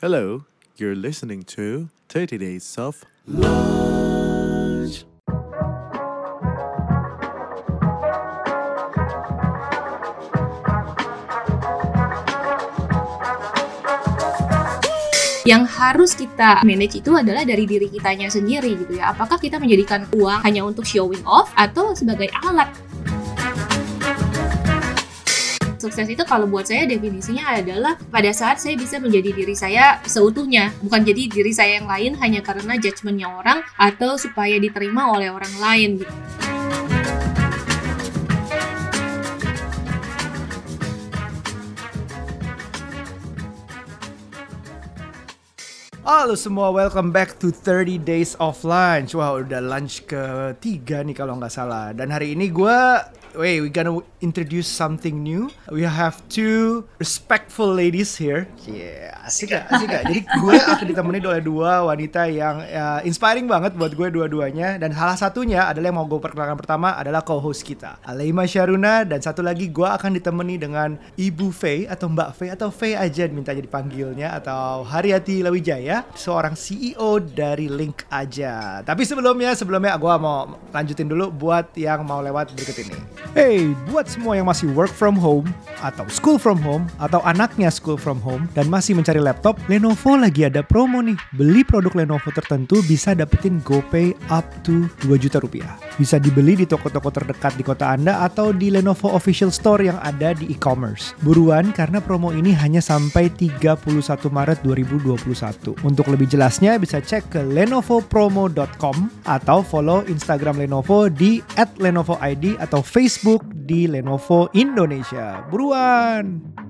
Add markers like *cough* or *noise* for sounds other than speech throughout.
Hello, you're listening to 30 Days of Lunch. yang harus kita manage itu adalah dari diri kitanya sendiri gitu ya. Apakah kita menjadikan uang hanya untuk showing off atau sebagai alat? Sukses itu kalau buat saya definisinya adalah pada saat saya bisa menjadi diri saya seutuhnya, bukan jadi diri saya yang lain hanya karena judgementnya orang atau supaya diterima oleh orang lain gitu. Halo semua, welcome back to 30 Days of Lunch. Wah, udah lunch ketiga nih kalau nggak salah. Dan hari ini gue, wait, we gonna introduce something new. We have two respectful ladies here. Yeah, asik gak? Asik gak? Jadi gue akan ditemani oleh dua wanita yang ya, inspiring banget buat gue dua-duanya. Dan salah satunya adalah yang mau gue perkenalkan pertama adalah co-host kita, Aleima Syaruna. Dan satu lagi gue akan ditemani dengan Ibu Faye atau Mbak Faye atau Faye aja minta jadi panggilnya atau Haryati Seorang CEO dari Link aja. Tapi sebelumnya, sebelumnya gue mau lanjutin dulu buat yang mau lewat berikut ini. Hey, buat semua yang masih work from home atau school from home atau anaknya school from home dan masih mencari laptop, Lenovo lagi ada promo nih. Beli produk Lenovo tertentu bisa dapetin GoPay up to 2 juta rupiah. Bisa dibeli di toko-toko terdekat di kota Anda atau di Lenovo official store yang ada di e-commerce. Buruan karena promo ini hanya sampai 31 Maret 2021. Untuk lebih jelasnya bisa cek ke lenovopromo.com atau follow Instagram Lenovo di @lenovoid atau Facebook di Lenovo Indonesia. Buruan!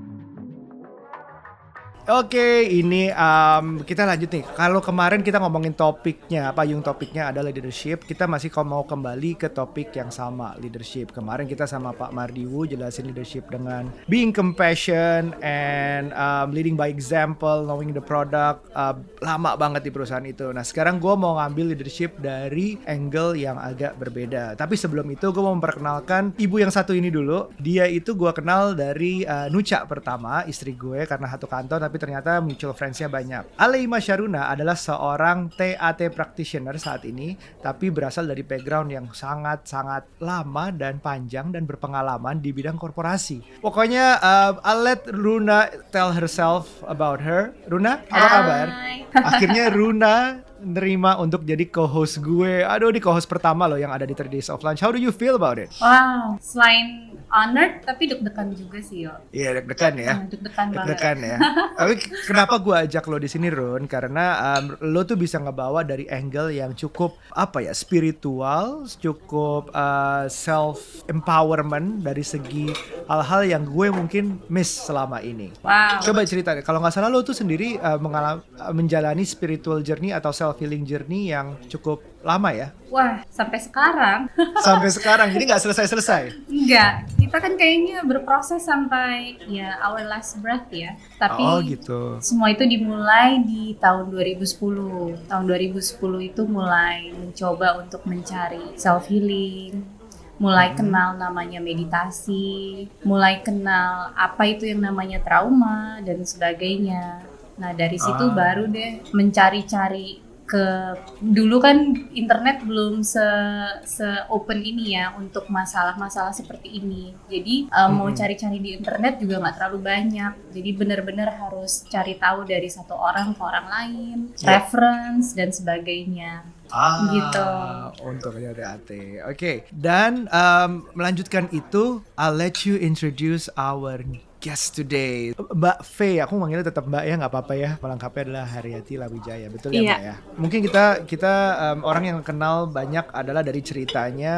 Oke, ini um, kita lanjut nih. Kalau kemarin kita ngomongin topiknya, payung topiknya adalah leadership. Kita masih mau kembali ke topik yang sama, leadership. Kemarin kita sama Pak Mardiwu jelasin leadership dengan being compassion and um, leading by example, knowing the product. Uh, lama banget di perusahaan itu. Nah, sekarang gue mau ngambil leadership dari angle yang agak berbeda. Tapi sebelum itu gue mau memperkenalkan ibu yang satu ini dulu. Dia itu gue kenal dari uh, Nuca pertama, istri gue karena satu kantor tapi ternyata mutual friends-nya banyak. Aleima Syaruna adalah seorang TAT practitioner saat ini, tapi berasal dari background yang sangat-sangat lama dan panjang dan berpengalaman di bidang korporasi. Pokoknya uh, I'll let Runa tell herself about her. Runa, apa kabar? Akhirnya Runa nerima untuk jadi co-host gue. Aduh, di co-host pertama loh yang ada di 3 Days of Lunch. How do you feel about it? Wow, selain honored tapi deg-degan juga sih yo. Iya deg-degan ya. Hmm, deg-degan banget. Deg-degan ya. Tapi kenapa gue ajak lo di sini Run? Karena um, lo tuh bisa ngebawa dari angle yang cukup apa ya spiritual, cukup uh, self empowerment dari segi hal-hal yang gue mungkin miss selama ini. Wow. Coba cerita. Kalau nggak salah lo tuh sendiri uh, mengalam, uh, menjalani spiritual journey atau self healing journey yang cukup lama ya. Wah, sampai sekarang *laughs* Sampai sekarang. Jadi nggak selesai-selesai. enggak. Kita kan kayaknya berproses sampai ya our last breath ya. Tapi Oh gitu. semua itu dimulai di tahun 2010. Tahun 2010 itu mulai mencoba untuk mencari self healing, mulai kenal namanya meditasi, mulai kenal apa itu yang namanya trauma dan sebagainya. Nah, dari situ Ah. baru deh mencari-cari ke dulu kan internet belum se se open ini ya untuk masalah-masalah seperti ini. Jadi uh, mau Mm-mm. cari-cari di internet juga nggak terlalu banyak. Jadi benar-benar harus cari tahu dari satu orang ke orang lain, Ya. reference dan sebagainya. Ah, Gitu. Untuk TAT. Oke. Dan um, melanjutkan itu, I'll let you introduce our guest today. Mbak Faye, aku manggilnya tetap Mbak ya, nggak apa-apa ya. Melengkapnya adalah Haryati Lawijaya, betul ya Iya. Mbak ya? Mungkin kita kita um, orang yang kenal banyak adalah dari ceritanya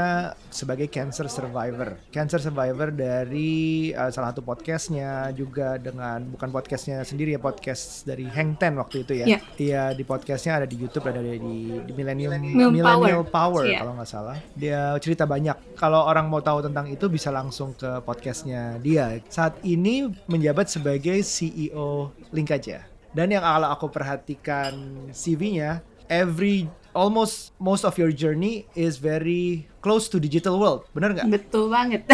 sebagai cancer survivor. Cancer survivor dari uh, salah satu podcastnya juga dengan bukan podcastnya sendiri ya, podcast dari Hang Ten waktu itu ya. Iya. Iya di podcastnya ada di YouTube ada di di Millennium Millennium Millennial Power. Power Iya. kalau nggak salah. Dia cerita banyak. Kalau orang mau tahu tentang itu bisa langsung ke podcastnya dia. Saat ini menjabat sebagai CEO Link aja. Dan yang kalau aku perhatikan CV-nya, every almost most of your journey is very close to digital world. Bener nggak? Betul banget. *laughs*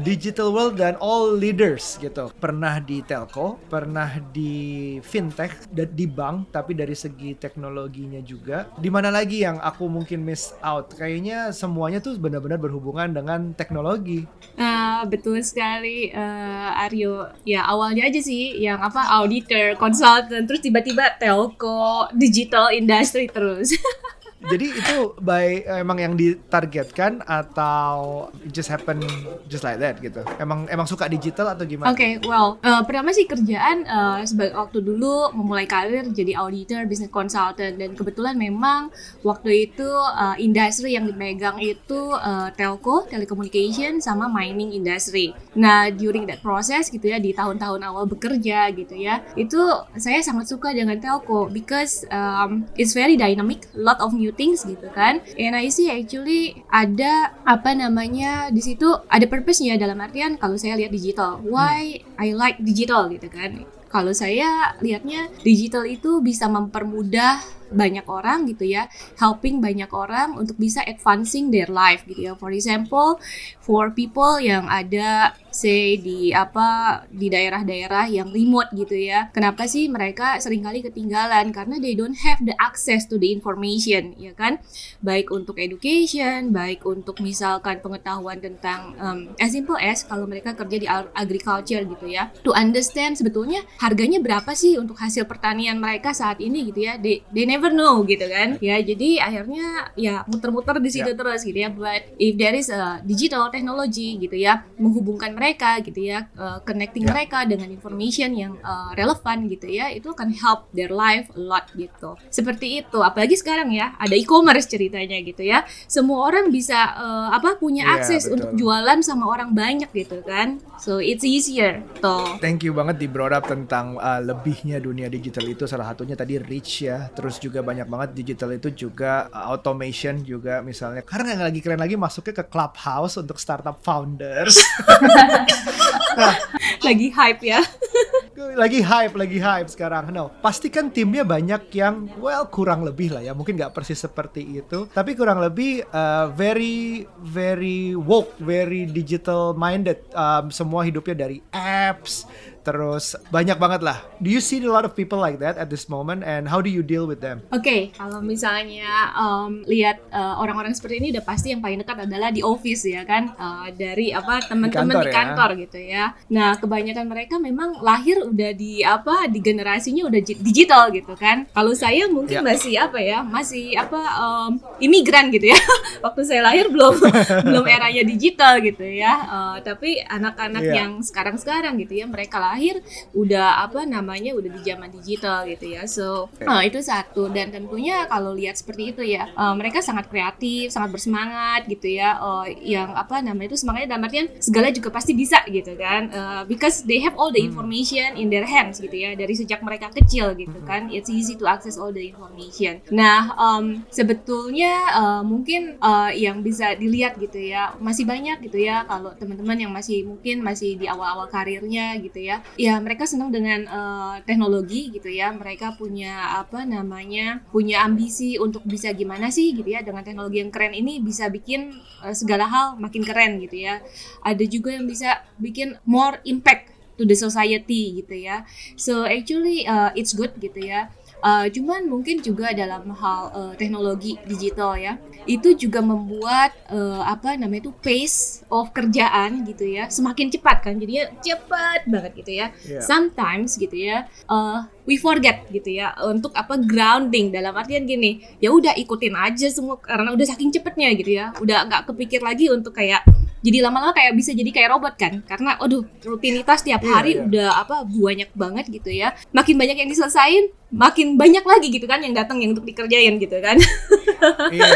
digital world dan all leaders gitu. Pernah di telco, pernah di fintech, dan di bank, tapi dari segi teknologinya juga. Di mana lagi yang aku mungkin miss out? Kayaknya semuanya tuh benar-benar berhubungan dengan teknologi. Ah, betul sekali eh, Aryo. Ya awalnya aja sih yang apa auditor, consultant, terus tiba-tiba telco, digital industry terus. *laughs* Jadi itu by emang yang ditargetkan atau just happen just like that gitu. Emang emang suka digital atau gimana? Oke, well, eh, pertama sih kerjaan eh, sebagai waktu dulu memulai karir jadi auditor, business consultant dan kebetulan memang waktu itu eh, industri yang dipegang itu eh, telco, telecommunication sama mining industry. Nah, during that process gitu ya di tahun-tahun awal bekerja gitu ya, itu saya sangat suka dengan telco because um, it's very dynamic, lot of new things gitu kan. And I see actually ada apa namanya di situ ada purpose-nya dalam artian kalau saya lihat digital, why I like digital gitu kan. Kalau saya lihatnya digital itu bisa mempermudah banyak orang gitu ya, helping banyak orang untuk bisa advancing their life gitu ya. For example, for people yang ada say di apa di daerah-daerah yang remote gitu ya. Kenapa sih mereka sering kali ketinggalan? Karena they don't have the access to the information, ya kan? Baik untuk education, baik untuk misalkan pengetahuan tentang um, as simple as kalau mereka kerja di ag- agriculture gitu ya. To understand sebetulnya harganya berapa sih untuk hasil pertanian mereka saat ini gitu ya. They, they know gitu kan. Ya, jadi akhirnya ya muter-muter di situ terus gitu ya. But if there is a digital technology gitu ya, menghubungkan mereka gitu ya, uh, connecting Ya. mereka dengan information yang uh, relevan gitu ya, itu akan help their life a lot gitu. Seperti itu. Apalagi sekarang ya, ada e-commerce ceritanya gitu ya. Semua orang bisa uh, apa punya Iya, akses betul. untuk jualan sama orang banyak gitu kan. So it's easier toh. Thank you banget di brought up tentang uh, lebihnya dunia digital itu salah satunya tadi reach ya. Terus juga banyak banget digital itu juga uh, automation juga misalnya. Karena yang lagi keren lagi masuknya ke clubhouse untuk startup founders. *laughs* Lagi hype ya. *laughs* lagi hype, lagi hype sekarang. No, pasti kan timnya banyak yang well kurang lebih lah ya. Mungkin nggak persis seperti itu, tapi kurang lebih uh, very very woke, very digital minded. Um, semua hidupnya dari apps, terus banyak banget lah. Do you see a lot of people like that at this moment and how do you deal with them? Oke, kalau misalnya um, lihat uh, orang-orang seperti ini udah pasti yang paling dekat adalah di office ya kan, Uh, dari apa teman-teman kantor di ya. kantor gitu ya. Nah, kebanyakan mereka memang lahir udah di apa di generasinya udah digital gitu kan. Kalau saya mungkin Ya. masih apa ya, masih apa um, imigran gitu ya. *laughs* Waktu saya lahir belum *laughs* belum eranya digital gitu ya. Uh, tapi anak-anak Iya. yang sekarang-sekarang gitu ya, mereka lahir udah apa namanya udah di zaman digital gitu ya. So uh, itu satu dan tentunya kalau lihat seperti itu ya, uh, mereka sangat kreatif, sangat bersemangat gitu ya. Uh, yang apa namanya itu semangatnya dalam artian segala juga pasti bisa gitu kan. Uh, because they have all the information in their hands gitu ya dari sejak mereka kecil gitu kan. It's easy to access all the information. Nah, um, sebetulnya uh, mungkin uh, yang bisa dilihat gitu ya masih banyak gitu ya kalau teman-teman yang masih mungkin masih di awal-awal karirnya gitu ya ya mereka senang dengan uh, teknologi gitu ya. Mereka punya apa namanya punya ambisi untuk bisa gimana sih gitu ya. Dengan teknologi yang keren ini bisa bikin uh, segala hal makin keren gitu ya. Ada juga yang bisa bikin more impact to the society gitu ya. So actually uh, it's good gitu ya Uh, cuman mungkin juga dalam hal uh, teknologi digital ya itu juga membuat uh, apa namanya itu pace of kerjaan gitu ya semakin cepat kan jadinya cepat banget gitu ya Yeah. sometimes gitu ya uh, we forget gitu ya untuk apa grounding dalam artian gini ya udah ikutin aja semua karena udah saking cepetnya gitu ya udah nggak kepikir lagi untuk kayak jadi lama-lama kayak bisa jadi kayak robot kan? Karena aduh rutinitas tiap Iya, hari iya. udah apa banyak banget gitu ya. Makin banyak yang diselesain makin banyak lagi gitu kan yang datang yang untuk dikerjain gitu kan. *laughs* Iya.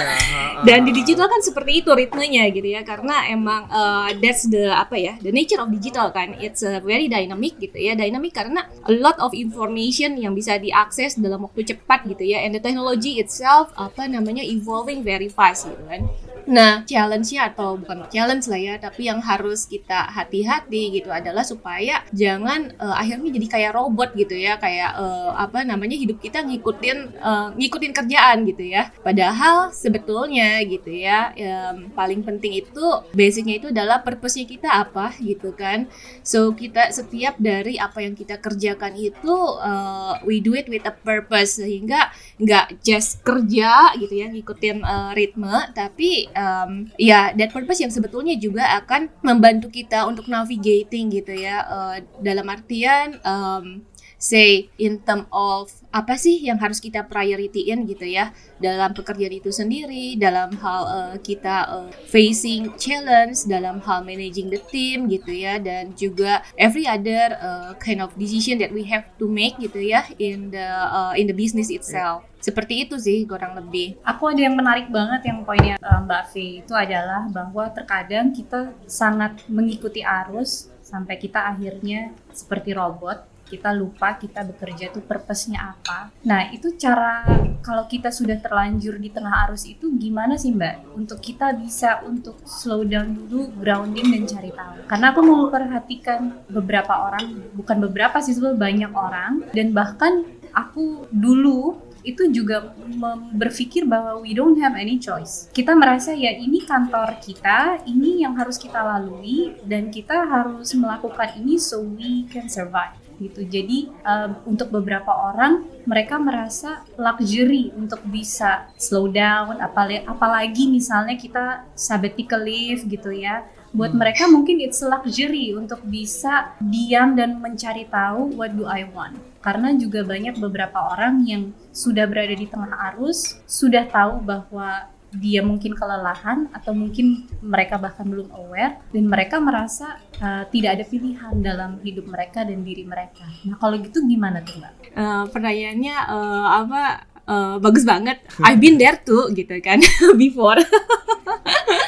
dan di digital kan seperti itu ritmenya gitu ya. Karena emang uh, that's the apa ya the nature of digital kan. It's a very dynamic gitu ya. Dynamic karena a lot of information yang bisa diakses dalam waktu cepat gitu ya. And the technology itself apa namanya evolving very fast gitu kan Nah, challenge-nya atau bukan challenge lah ya, tapi yang harus kita hati-hati gitu adalah supaya jangan uh, akhirnya jadi kayak robot gitu ya, kayak uh, apa namanya hidup kita ngikutin uh, ngikutin kerjaan gitu ya. Padahal sebetulnya gitu ya, yang paling penting itu basicnya itu adalah purpose-nya kita apa gitu kan. So kita setiap dari apa yang kita kerjakan itu uh, we do it with a purpose sehingga nggak just kerja gitu ya ngikutin uh, ritme, tapi um, ya that purpose yang sebetulnya juga akan membantu kita untuk navigating gitu ya uh, dalam artian um, say in term of apa sih yang harus kita priorityin gitu ya dalam pekerjaan itu sendiri dalam hal uh, kita uh, facing challenge dalam hal managing the team gitu ya dan juga every other uh, kind of decision that we have to make gitu ya in the uh, in the business itself seperti itu sih kurang lebih. Aku ada yang menarik banget yang poinnya Mbak V itu adalah bahwa terkadang kita sangat mengikuti arus sampai kita akhirnya seperti robot kita lupa kita bekerja tuh purpose-nya apa. Nah, itu cara kalau kita sudah terlanjur di tengah arus itu gimana sih Mbak? Untuk kita bisa untuk slow down dulu, grounding dan cari tahu. Karena aku mau perhatikan beberapa orang, bukan beberapa sih sebenarnya banyak orang dan bahkan aku dulu itu juga berpikir bahwa we don't have any choice. Kita merasa ya ini kantor kita, ini yang harus kita lalui dan kita harus melakukan ini so we can survive gitu. Jadi um, untuk beberapa orang mereka merasa luxury untuk bisa slow down, apalagi, apalagi misalnya kita sabbatical leave gitu ya. Buat hmm. mereka mungkin it's luxury untuk bisa diam dan mencari tahu what do I want karena juga banyak beberapa orang yang sudah berada di tengah arus, sudah tahu bahwa dia mungkin kelelahan atau mungkin mereka bahkan belum aware dan mereka merasa uh, tidak ada pilihan dalam hidup mereka dan diri mereka. Nah kalau gitu gimana tuh mbak? Uh, pertanyaannya uh, apa? Uh, bagus banget. I've been there too gitu kan *laughs* before. *laughs*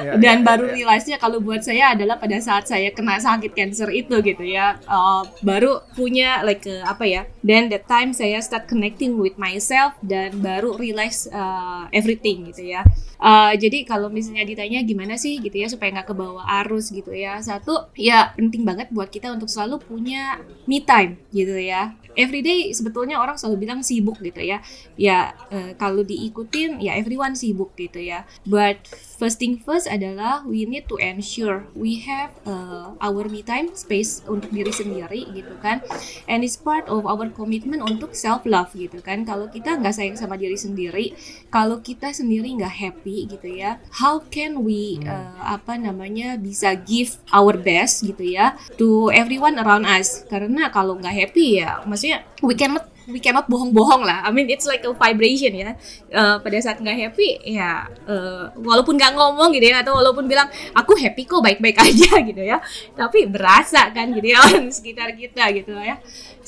Ya, dan ya, baru ya. realize-nya kalau buat saya adalah pada saat saya kena sakit cancer itu gitu ya. Uh, baru punya like uh, apa ya then that time saya start connecting with myself dan baru realize uh, everything gitu ya. Uh, jadi kalau misalnya ditanya gimana sih gitu ya supaya nggak kebawa arus gitu ya. Satu ya penting banget buat kita untuk selalu punya me time gitu ya. Everyday sebetulnya orang selalu bilang sibuk gitu ya. Ya uh, kalau diikutin ya everyone sibuk gitu ya. But first thing first adalah we need to ensure we have uh, our me time space untuk diri sendiri gitu kan. And it's part of our commitment untuk self love gitu kan. Kalau kita nggak sayang sama diri sendiri kalau kita sendiri nggak happy gitu ya how can we uh, apa namanya bisa give our best gitu ya to everyone around us? Karena kalau nggak happy ya maksudnya we cannot we cannot bohong-bohong lah. I mean it's like a vibration ya. Uh, pada saat nggak happy ya uh, walaupun nggak ngomong gitu ya atau walaupun bilang aku happy kok baik-baik *laughs* aja gitu ya. Tapi berasa kan gitu ya *laughs* orang sekitar kita gitu ya.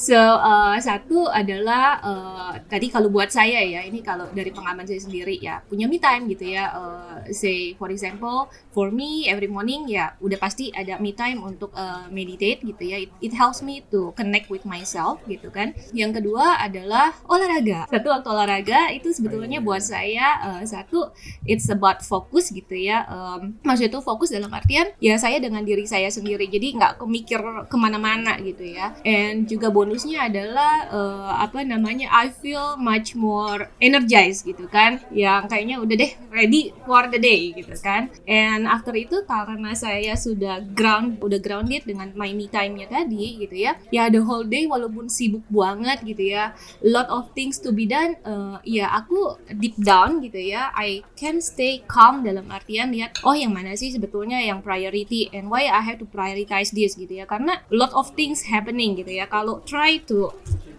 So uh, satu adalah uh, tadi kalau buat saya ya ini kalau dari pengalaman saya sendiri ya punya me time gitu ya. Uh, say for example for me every morning ya udah pasti ada me time untuk uh, meditate gitu ya. It, it helps me to connect with myself gitu kan. Yang kedua adalah olahraga. Satu waktu olahraga itu sebetulnya buat saya uh, satu it's about fokus gitu ya. Um, maksudnya itu fokus dalam artian ya saya dengan diri saya sendiri jadi nggak kemikir ke mana-mana gitu ya. And juga bonusnya adalah uh, apa namanya I feel much more energized gitu kan. Yang kayaknya udah deh ready for the day gitu kan. And after itu karena saya sudah ground udah grounded dengan my me time-nya tadi gitu ya ya the whole day walaupun sibuk banget gitu ya lot of things to be done uh, ya aku deep down gitu ya I can stay calm dalam artian lihat oh yang mana sih sebetulnya yang priority and why I have to prioritize this gitu ya. Karena lot of things happening gitu ya. Kalau to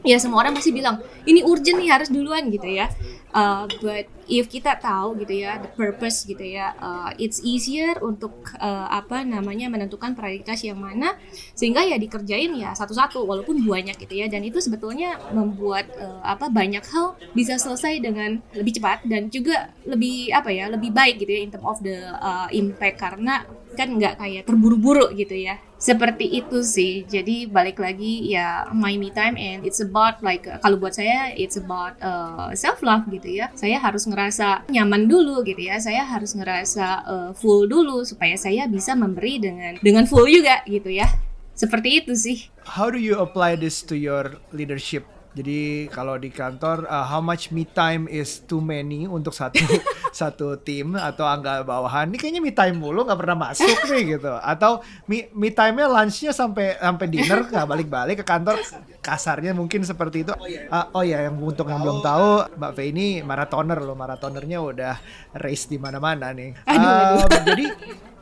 ya semua orang masih bilang ini urgent nih harus duluan gitu ya. Uh, but if kita tahu gitu ya the purpose gitu ya uh, it's easier untuk uh, apa namanya menentukan prioritas yang mana sehingga ya dikerjain ya satu-satu walaupun banyak gitu ya. Dan itu sebetulnya membuat uh, apa banyak hal bisa selesai dengan lebih cepat dan juga lebih apa ya lebih baik gitu ya in term of the uh, impact. Karena kan nggak kayak terburu-buru gitu ya. Seperti itu sih. Jadi balik lagi ya my me time and it's about like kalau buat saya it's about uh, self love gitu ya. Saya harus ngerasa nyaman dulu gitu ya. Saya harus ngerasa uh, full dulu supaya saya bisa memberi dengan dengan full juga gitu ya. Seperti itu sih. How do you apply this to your leadership? Jadi kalau di kantor, uh, how much me time is too many untuk satu *laughs* satu tim atau angka bawahan? Ini kayaknya me time mulu nggak pernah masuk nih gitu. Atau me, me time-nya lunchnya sampai sampai dinner nggak balik-balik ke kantor. Kasarnya mungkin seperti itu. Ah, oh ya, yang untuk yang belum tahu, Mbak Fe ini maratoner loh. Maratonernya udah race di mana-mana nih. Um, jadi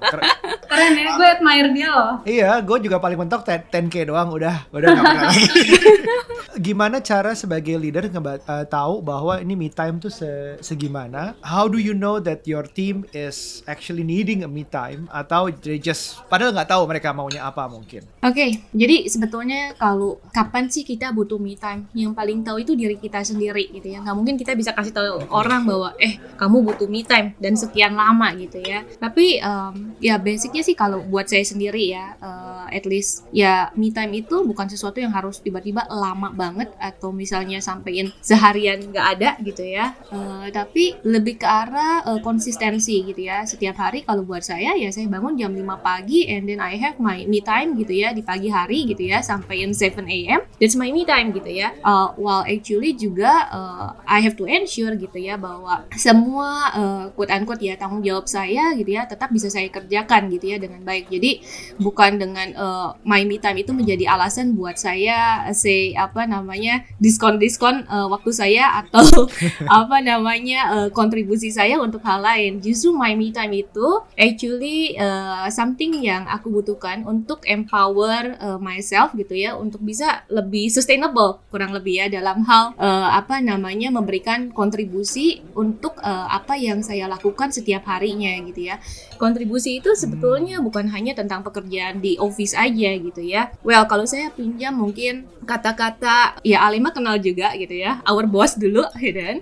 ker- Keren ya, gue admire dia loh. Iya, gue juga paling mentok 10 10k doang udah, udah nggak pernah lagi. *laughs* Gimana cara sebagai leader ngeba- uh, tahu bahwa ini me time tuh se segimana? How do you know that your team is actually needing a me time atau they just padahal nggak tahu mereka maunya apa mungkin? Oke, jadi sebetulnya kalau kapan sih kita butuh me time? Yang paling tahu itu diri kita sendiri gitu ya. Nggak mungkin kita bisa kasih tahu orang bahwa eh kamu butuh me time dan sekian lama gitu ya. Tapi em, ya basicnya sih kalau buat saya sendiri ya, eh, at least ya me time itu bukan sesuatu yang harus tiba-tiba lama banget atau misalnya sampein seharian nggak ada gitu ya. Eh, tapi lebih ke arah eh, konsistensi gitu ya. Setiap hari kalau buat saya ya saya bangun jam 5 pagi and then I have my me time gitu ya di pagi hari gitu ya sampai 7 a.m. That's my me time gitu ya. Uh, while actually juga uh, I have to ensure gitu ya bahwa semua uh, quote unquote ya tanggung jawab saya gitu ya tetap bisa saya gitu ya dengan baik. Jadi bukan dengan uh, my me time itu menjadi alasan buat saya say apa namanya diskon-diskon uh, waktu saya atau *laughs* apa namanya uh, kontribusi saya untuk hal lain. Justru my me time itu actually uh, something yang aku butuhkan untuk empower uh, myself gitu ya untuk bisa lebih sustainable kurang lebih ya dalam hal uh, apa namanya memberikan kontribusi untuk uh, apa yang saya lakukan setiap harinya gitu ya. Kontribusi itu sebetulnya bukan hanya tentang pekerjaan di office aja gitu ya. Well, kalau saya pinjam mungkin kata-kata ya Alima kenal juga gitu ya. Our boss dulu gitu *laughs* kan.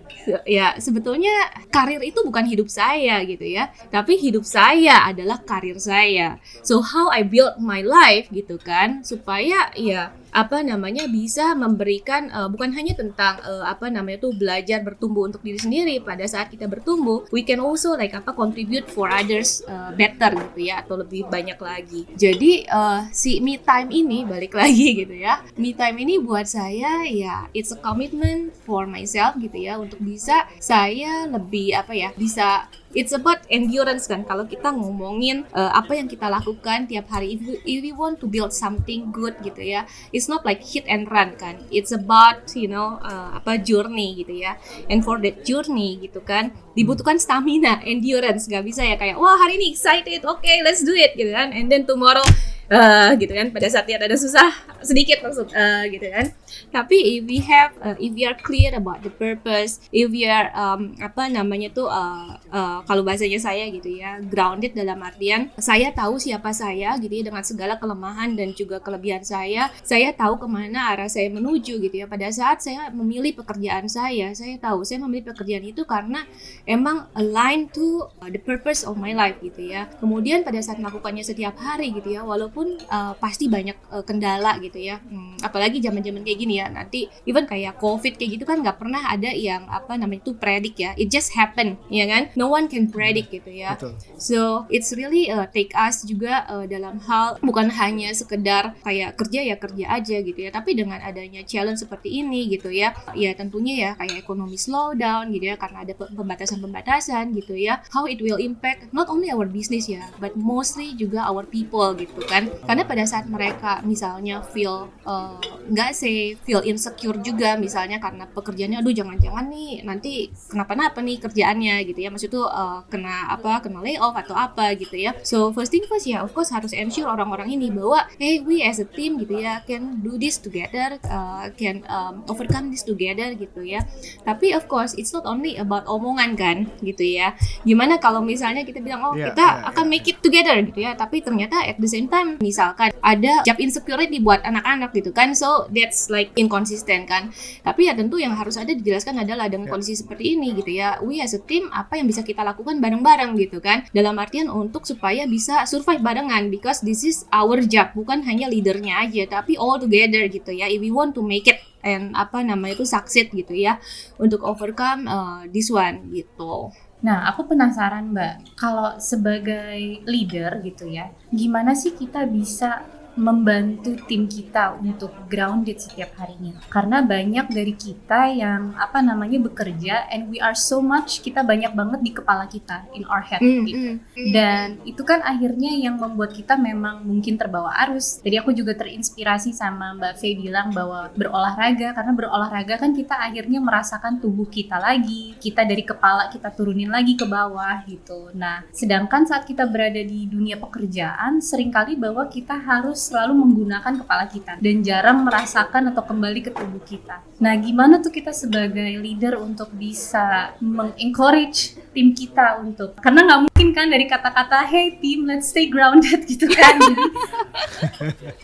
Ya, sebetulnya karir itu bukan hidup saya gitu ya. Tapi hidup saya adalah karir saya. So how I build my life gitu kan supaya ya apa namanya bisa memberikan uh, bukan hanya tentang uh, apa namanya tuh belajar bertumbuh untuk diri sendiri pada saat kita bertumbuh we can also like apa contribute for others uh, better gitu ya atau lebih banyak lagi. Jadi uh, si me time ini balik lagi *laughs* gitu ya me time ini buat saya ya it's a commitment for myself gitu ya untuk bisa saya lebih apa ya bisa It's about endurance kan. Kalau kita ngomongin uh, apa yang kita lakukan tiap hari if we, if we want to build something good gitu ya it's not like hit and run kan. It's about you know uh, apa journey gitu ya. And for that journey gitu kan dibutuhkan stamina endurance. Nggak bisa ya kayak wah hari ini excited oke let's do it gitu kan. And then tomorrow eh gitu kan. Pada saat lihat ada susah sedikit maksud. Eh gitu kan. Tapi if we have uh, if we are clear about the purpose if we are um, apa namanya tuh uh, uh, kalau bahasanya saya gitu ya grounded dalam artian saya tahu siapa saya gitu ya dengan segala kelemahan dan juga kelebihan saya saya tahu ke mana arah saya menuju gitu ya. Pada saat saya memilih pekerjaan saya saya tahu saya memilih pekerjaan itu karena emang align to uh, the purpose of my life gitu ya. Kemudian pada saat melakukannya setiap hari gitu ya walaupun uh, pasti banyak uh, kendala gitu ya. Hmm, apalagi zaman-zaman kayak gini ya. Nanti even kayak covid kayak gitu kan nggak pernah ada yang apa namanya itu predik ya. It just happen ya kan? No one can predict gitu ya. Betul. So it's really uh, take us juga uh, dalam hal bukan hanya sekedar kayak kerja ya kerja aja gitu ya, tapi dengan adanya challenge seperti ini gitu ya, ya tentunya ya kayak ekonomi slowdown gitu ya karena ada pe- pembatasan-pembatasan gitu ya, how it will impact not only our business ya, but mostly juga our people gitu kan, karena pada saat mereka misalnya feel uh, nggak sih feel insecure juga misalnya karena pekerjaannya aduh jangan-jangan nih nanti kenapa-napa nih kerjaannya gitu ya. Maksud tuh uh, kena apa kena layoff atau apa gitu ya. So first thing first ya of course harus ensure orang-orang ini bahwa hey we as a team gitu ya can do this together uh, can um, overcome this together gitu ya. Tapi of course it's not only about omongan kan gitu ya. Gimana kalau misalnya kita bilang oh Iya, kita iya, akan iya, make it together gitu ya. Tapi ternyata at the same time misalkan ada job insecurity buat anak-anak gitu kan so that's like inconsistent kan. Tapi ya tentu yang harus ada dijelaskan adalah dengan kondisi seperti ini gitu ya. We as a team apa yang bisa kita lakukan bareng-bareng gitu kan. Dalam artian untuk supaya bisa survive barengan because this is our job bukan hanya leadernya aja tapi all together gitu ya. If we want to make it and apa namanya itu succeed gitu ya. Untuk overcome uh, this one gitu Nah, aku penasaran Mbak, kalau sebagai leader gitu ya, gimana sih kita bisa membantu tim kita untuk grounded setiap harinya. Karena banyak dari kita yang apa namanya bekerja and we are so much kita banyak banget di kepala kita in our head Mm, gitu. mm, mm. Dan itu kan akhirnya yang membuat kita memang mungkin terbawa arus. Jadi aku juga terinspirasi sama Mbak Faye bilang bahwa berolahraga karena berolahraga kan kita akhirnya merasakan tubuh kita lagi. Kita dari kepala kita turunin lagi ke bawah gitu. Nah, sedangkan saat kita berada di dunia pekerjaan sering kali bahwa kita harus selalu menggunakan kepala kita dan jarang merasakan atau kembali ke tubuh kita. Nah, gimana tuh kita sebagai leader untuk bisa mengencourage tim kita untuk karena nggak mungkin kan dari kata-kata hey team let's stay grounded *laughs* gitu kan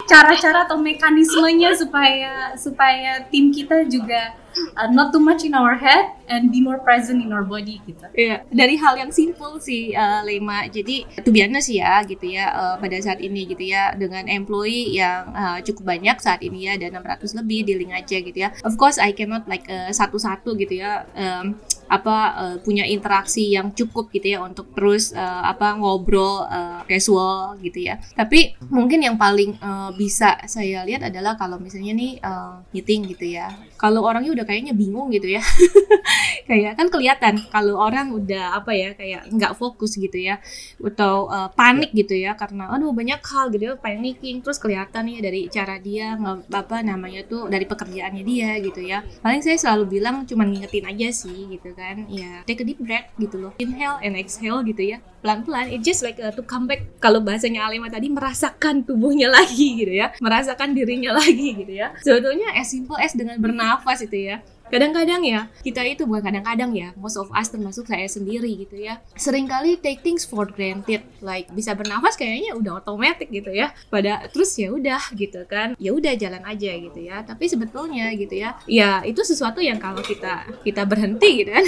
cara-cara atau mekanismenya supaya supaya tim kita juga uh, not too much in our head and be more present in our body gitu Iya, dari hal yang simple sih uh, Lema. Jadi itu biasa sih ya gitu ya uh, pada saat ini gitu ya dengan employee yang uh, cukup banyak saat ini ya ada 600 lebih di link aja gitu ya. Of course I cannot like uh, satu-satu gitu ya um, apa uh, punya interaksi yang cukup gitu ya untuk terus uh, apa ngobrol uh, casual gitu ya. Tapi mungkin yang paling uh, bisa saya lihat adalah kalau misalnya nih uh, meeting gitu ya. Kalau orangnya udah kayaknya bingung gitu ya. *laughs* kayak kan kelihatan kalau orang udah apa ya kayak nggak fokus gitu ya atau uh, panik gitu ya karena aduh banyak hal gitu ya panicking terus kelihatan nih dari cara dia apa namanya tuh dari pekerjaannya dia gitu ya paling saya selalu bilang cuman ngingetin aja sih gitu kan. Ya take a deep breath gitu loh. Inhale and exhale gitu ya. Pelan-pelan it just like uh, to come back. Kalau bahasanya Alema tadi merasakan tubuhnya *laughs* lagi gitu ya. Merasakan dirinya lagi gitu ya. Sebetulnya as simple as dengan bernafas itu ya kadang-kadang ya kita itu bukan kadang-kadang ya most of us termasuk saya sendiri gitu ya. Seringkali take things for granted like bisa bernafas kayaknya udah otomatis gitu ya. Pada terus ya udah gitu kan ya udah jalan aja gitu ya. Tapi sebetulnya gitu ya ya itu sesuatu yang kalau kita kita berhenti gitu kan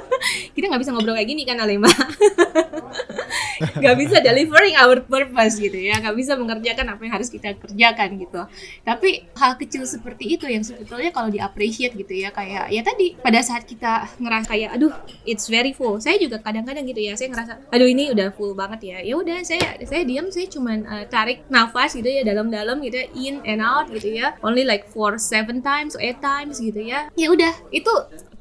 *laughs* kita nggak bisa ngobrol kayak gini kan Alema *laughs* *laughs* nggak bisa delivering our purpose gitu ya. Nggak bisa mengerjakan apa yang harus kita kerjakan gitu. Tapi hal kecil seperti itu yang sebetulnya kalau di appreciate gitu ya kayak ya tadi pada saat kita ngerasa kayak aduh it's very full. Saya juga kadang-kadang gitu ya saya ngerasa aduh ini udah full banget ya. Ya udah saya saya diam saya cuman uh, tarik nafas gitu ya dalam-dalam gitu ya in and out gitu ya. Only like for seven times eight times gitu ya. Ya udah itu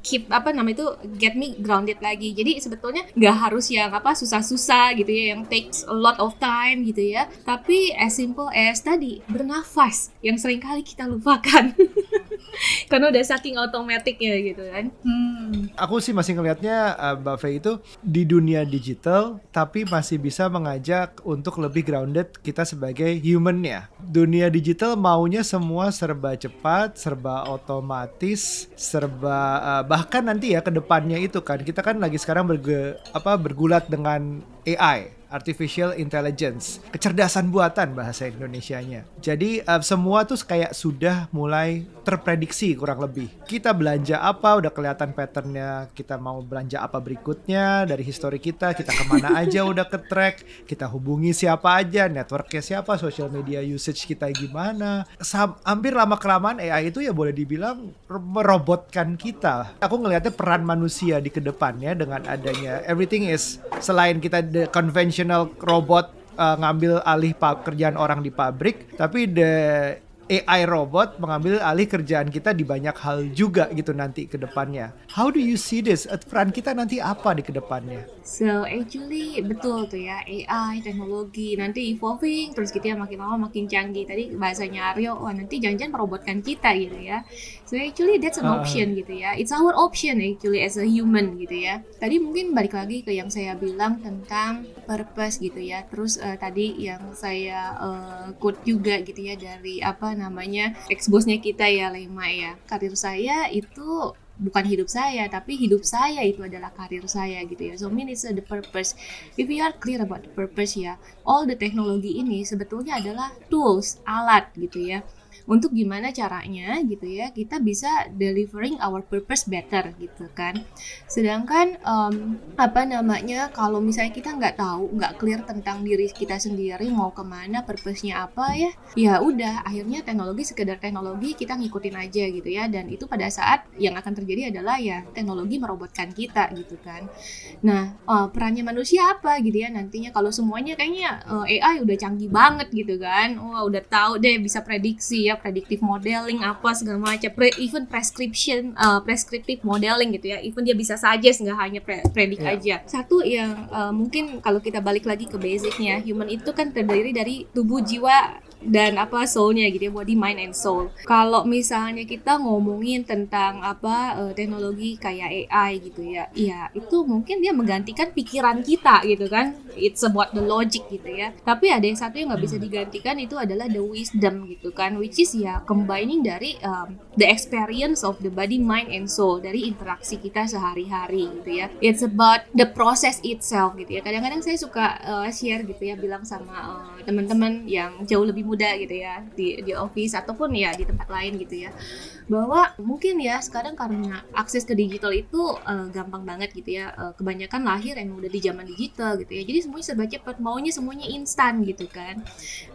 keep apa namanya itu get me grounded lagi. Jadi sebetulnya nggak harus yang apa susah-susah gitu ya yang takes a lot of time gitu ya. Tapi as simple as tadi bernafas. Yang sering kali kita lupakan *laughs* *laughs* karena udah saking otomatiknya gitu kan hmm. Aku sih masih ngelihatnya uh, Mbak Faye itu di dunia digital tapi masih bisa mengajak untuk lebih grounded kita sebagai human ya. Dunia digital maunya semua serba cepat, serba otomatis, serba uh, bahkan nanti ya ke depannya itu kan kita kan lagi sekarang berge, apa bergulat dengan AI artificial intelligence, kecerdasan buatan bahasa Indonesianya. Jadi uh, semua tuh kayak sudah mulai terprediksi kurang lebih. Kita belanja apa udah kelihatan patternnya, kita mau belanja apa berikutnya dari histori kita, kita ke mana *laughs* aja udah ke track, kita hubungi siapa aja, networknya siapa, social media usage kita gimana. Sam- hampir lama kelamaan AI itu ya boleh dibilang merobotkan kita. Aku ngelihatnya peran manusia di ke depannya dengan adanya everything is selain kita the robot uh, ngambil alih kerjaan orang di pabrik, tapi the AI robot mengambil alih kerjaan kita di banyak hal juga gitu nanti ke depannya. How do you see this? Uh, Peran kita nanti apa di ke depannya? So actually betul tuh ya AI teknologi nanti evolving terus gitu ya makin lama makin canggih tadi bahasanya Aryo wah nanti jangan-jangan merobotkan kita gitu ya so actually that's an Ah. option gitu ya it's our option actually as a human gitu ya tadi mungkin balik lagi ke yang saya bilang tentang purpose gitu ya terus eh, tadi yang saya eh, quote juga gitu ya dari apa namanya ex bosnya kita ya Lema ya. Karir saya itu bukan hidup saya tapi hidup saya itu adalah karir saya gitu ya. So mean it's the purpose. If you are clear about the purpose ya all the teknologi ini sebetulnya adalah tools alat gitu ya untuk gimana caranya gitu ya kita bisa delivering our purpose better gitu kan. Sedangkan um, apa namanya kalau misalnya kita nggak tahu nggak clear tentang diri kita sendiri mau ke mana purpose-nya apa ya ya udah akhirnya teknologi sekedar teknologi kita ngikutin aja gitu ya. Dan itu pada saat yang akan terjadi adalah ya teknologi merobotkan kita gitu kan. Nah uh, perannya manusia apa gitu ya nantinya? Kalau semuanya kayaknya uh, AI udah canggih banget gitu kan. Wah udah tahu deh bisa prediksi ya predictive modeling apa segala macam. Pre even prescription uh, prescriptive modeling gitu ya. Even dia bisa saja nggak hanya pre predik Yeah. aja. Satu yang uh, mungkin kalau kita balik lagi ke basicnya human itu kan terdiri dari tubuh jiwa dan apa soulnya gitu ya body mind and soul. Kalau misalnya kita ngomongin tentang apa eh, teknologi kayak AI gitu ya ya itu mungkin dia menggantikan pikiran kita gitu kan. It's about the logic gitu ya. Tapi ada yang satu yang nggak bisa digantikan itu adalah the wisdom gitu kan which is ya combining dari um, the experience of the body mind and soul dari interaksi kita sehari-hari gitu ya. It's about the process itself gitu ya. Kadang-kadang saya suka uh, share gitu ya bilang sama uh, teman-teman yang jauh lebih muda gitu ya di di office ataupun ya di tempat lain gitu ya. Bahwa mungkin ya sekarang karena akses ke digital itu uh, gampang banget gitu ya. Uh, kebanyakan lahir emang udah di zaman digital gitu ya. Jadi semuanya serba cepat maunya semuanya instan gitu kan.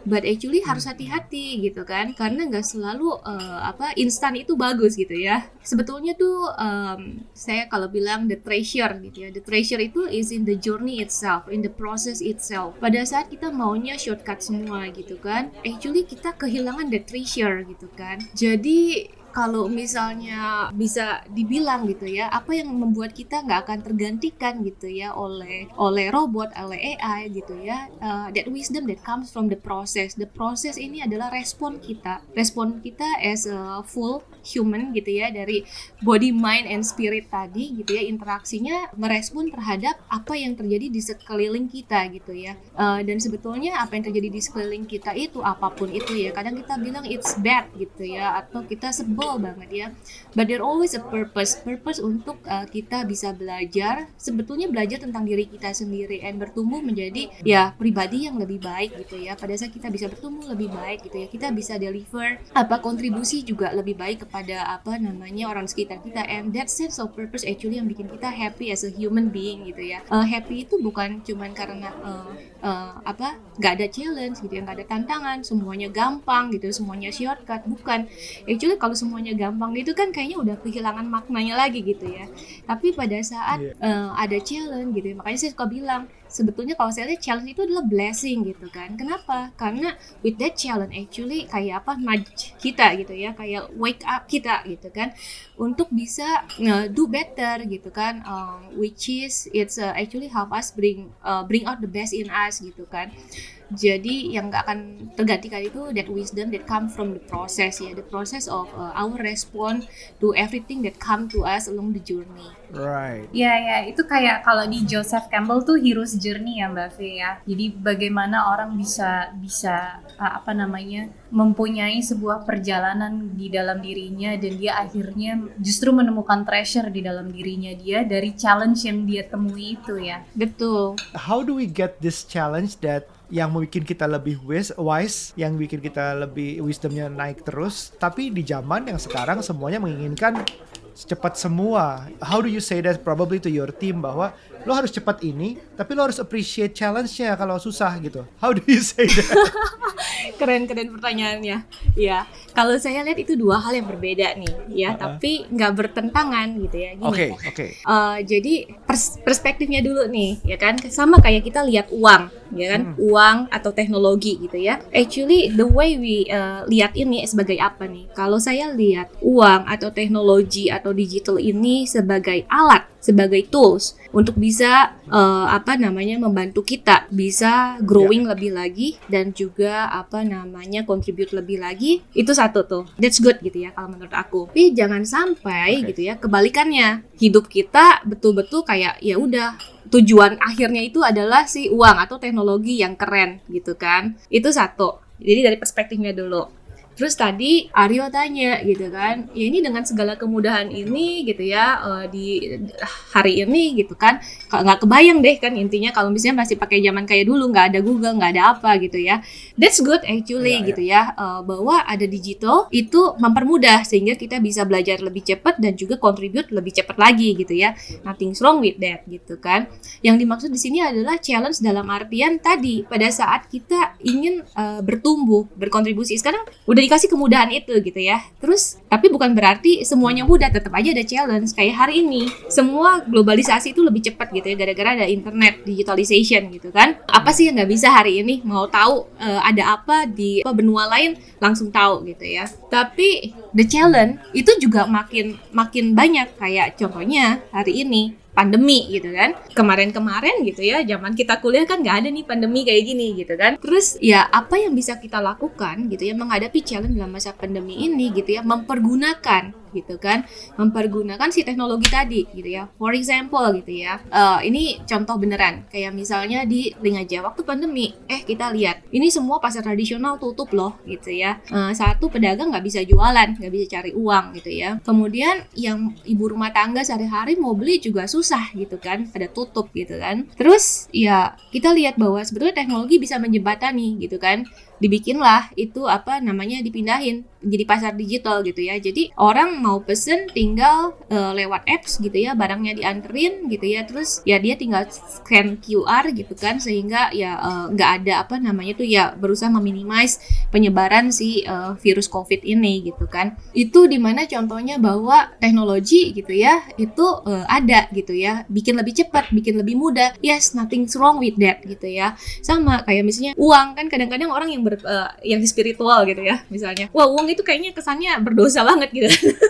But actually harus hati-hati gitu kan karena nggak selalu uh, apa instan itu bagus gitu ya. Sebetulnya tuh um, saya kalau bilang the treasure gitu ya the treasure itu is in the journey itself in the process itself. Pada saat kita maunya shortcut semua gitu kan actually kita kehilangan the treasure gitu kan. Jadi kalau misalnya bisa dibilang gitu ya apa yang membuat kita nggak akan tergantikan gitu ya oleh oleh robot oleh AI gitu ya uh, that wisdom that comes from the process. The process ini adalah respon kita. Respon kita as a full human gitu ya dari body mind and spirit tadi gitu ya interaksinya merespon terhadap apa yang terjadi di sekeliling kita gitu ya. Uh, dan sebetulnya apa yang terjadi di sekeliling kita itu apa pun itu ya kadang kita bilang it's bad gitu ya atau kita sebel banget ya. But there always a purpose. Purpose untuk uh, kita bisa belajar sebetulnya belajar tentang diri kita sendiri and bertumbuh menjadi ya pribadi yang lebih baik gitu ya. Pada saat kita bisa bertumbuh lebih baik gitu ya kita bisa deliver apa kontribusi juga lebih baik kepada apa namanya orang sekitar kita. And that sense of purpose actually yang bikin kita happy as a human being gitu ya. Uh, happy itu bukan cuman karena uh, uh, apa nggak ada challenge gitu ya nggak ada tantangan semuanya gampang gitu semuanya shortcut. Bukan. Actually kalau semuanya gampang. Itu kan kayaknya udah kehilangan maknanya lagi gitu ya. Tapi pada saat Iya. uh, ada challenge gitu ya. Makanya saya suka bilang sebetulnya kalau saya lihat challenge itu adalah blessing gitu kan. Kenapa? Karena with that challenge actually kayak apa kita gitu ya. Kayak wake up kita gitu kan. Untuk bisa uh, do better gitu kan. Um, which is it's uh, actually help us bring uh, bring out the best in us gitu kan jadi yang nggak akan tergantikan itu that wisdom that come from the process ya the process of uh, our response to everything that come to us along the journey Right. Ya ya itu kayak kalau di Joseph Campbell tuh hero's journey ya Mbak Fe ya. Jadi bagaimana orang bisa bisa uh, apa namanya mempunyai sebuah perjalanan di dalam dirinya dan dia akhirnya justru menemukan treasure di dalam dirinya dia dari challenge yang dia temui itu ya. betul How do we get this challenge that yang bikin kita lebih wise, wise, yang bikin kita lebih wisdomnya naik terus, tapi di zaman yang sekarang semuanya menginginkan secepat semua. How do you say that probably to your team bahwa lo harus cepat ini, tapi lo harus appreciate challenge-nya kalau susah gitu. How do you say that? *laughs* keren keren pertanyaannya. Ya kalau saya lihat itu dua hal yang berbeda nih ya. Tapi nggak bertentangan gitu ya. Oke, oke. Eh, jadi pers- perspektifnya dulu nih ya kan. Sama kayak kita lihat uang ya kan. Uang atau teknologi gitu ya. Actually the way we eh, lihat ini sebagai apa nih? Kalau saya lihat uang atau teknologi atau digital ini sebagai alat sebagai tools untuk bisa eh, apa namanya membantu kita bisa growing lebih lagi dan juga apa namanya contribute lebih lagi itu satu tuh. That's good gitu ya kalau menurut aku. Tapi jangan sampai Oke. gitu ya kebalikannya. Hidup kita betul-betul kayak ya udah tujuan akhirnya itu adalah si uang atau teknologi yang keren gitu kan. Itu satu. Jadi dari perspektifnya dulu Terus tadi Aryo tanya gitu kan, ya ini dengan segala kemudahan ini gitu ya uh, di hari ini gitu kan, nggak kebayang deh kan intinya kalau misalnya masih pakai zaman kayak dulu nggak ada Google nggak ada apa gitu ya. That's good actually Ya, gitu ya uh, bahwa ada digital itu mempermudah sehingga kita bisa belajar lebih cepat dan juga contribute lebih cepat lagi gitu ya. Nothing wrong with that gitu kan. Yang dimaksud di sini adalah challenge dalam artian tadi pada saat kita ingin uh, bertumbuh, berkontribusi. Sekarang udah dikasih kemudahan itu gitu ya. Terus tapi bukan berarti semuanya mudah, tetap aja ada challenge. Kayak hari ini semua globalisasi itu lebih cepat gitu ya gara-gara ada internet, digitalization gitu kan. Apa sih yang nggak bisa hari ini? Mau tahu uh, ada apa di apa, benua lain langsung tahu gitu ya. Tapi the challenge itu juga makin makin banyak kayak contohnya hari ini pandemi gitu kan. Kemarin-kemarin gitu ya zaman kita kuliah kan nggak ada nih pandemi kayak gini gitu kan. Terus ya apa yang bisa kita lakukan gitu ya menghadapi challenge dalam masa pandemi ini gitu ya mempergunakan gitu kan mempergunakan si teknologi tadi gitu ya. For example gitu ya uh, ini contoh beneran. Kayak misalnya di link aja waktu pandemi eh kita lihat ini semua pasar tradisional tutup loh gitu ya. Uh, satu pedagang nggak bisa jualan nggak bisa cari uang gitu ya. Kemudian yang ibu rumah tangga sehari-hari mau beli juga susah gitu kan pada tutup gitu kan. Terus ya kita lihat bahwa sebetulnya teknologi bisa menjembatani gitu kan dibikinlah itu apa namanya dipindahin jadi pasar digital gitu ya. Jadi orang mau pesen tinggal uh, lewat apps gitu ya barangnya dianterin gitu ya terus ya dia tinggal scan QR gitu kan sehingga ya nggak uh, ada apa namanya tuh ya berusaha meminimais penyebaran si uh, virus covid ini gitu kan. Itu di mana contohnya bahwa teknologi gitu ya itu uh, ada gitu ya. Bikin lebih cepat bikin lebih mudah. Yes nothing wrong with that gitu ya. Sama kayak misalnya uang kan kadang-kadang orang yang ber, uh, yang spiritual gitu ya misalnya. Wah uang itu kayaknya kesannya berdosa banget gitu. *laughs*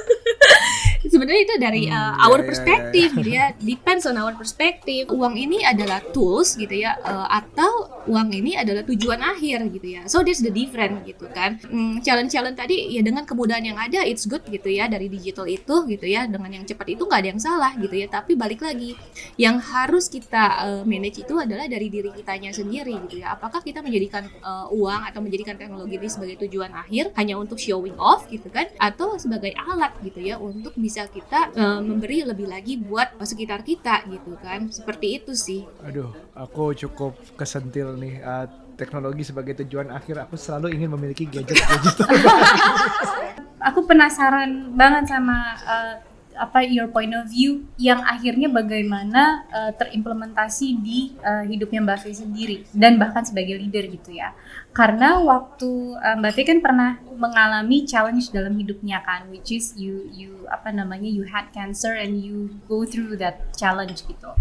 Sebenarnya itu dari uh, Hmm, our ya, ya, perspective gitu ya. Depends on our perspective. Uang ini adalah tools gitu ya uh, atau uang ini adalah tujuan akhir gitu ya. So that's the different gitu kan. Hmm, challenge challenge tadi ya dengan kemudahan yang ada it's good gitu ya dari digital itu gitu ya. Dengan yang cepat itu nggak ada yang salah gitu ya. Tapi balik lagi yang harus kita uh, manage itu adalah dari diri kitanya sendiri gitu ya. Apakah kita menjadikan uh, uang atau menjadikan teknologi ini sebagai tujuan akhir hanya untuk showing off gitu kan atau sebagai alat gitu ya untuk bisa kita uh, memberi lebih lagi buat sekitar kita gitu kan seperti itu sih Aduh, aku cukup kesentil nih uh, teknologi sebagai tujuan akhir. Aku selalu ingin memiliki gadget-gadget. *laughs* aku penasaran banget sama uh, apa your point of view yang akhirnya bagaimana uh, terimplementasi di uh, hidupnya Mbak Fe sendiri dan bahkan sebagai leader gitu ya. Karena waktu uh, Mbak Fe kan pernah mengalami challenge dalam hidupnya kan which is you you apa namanya you had cancer and you go through that challenge gitu.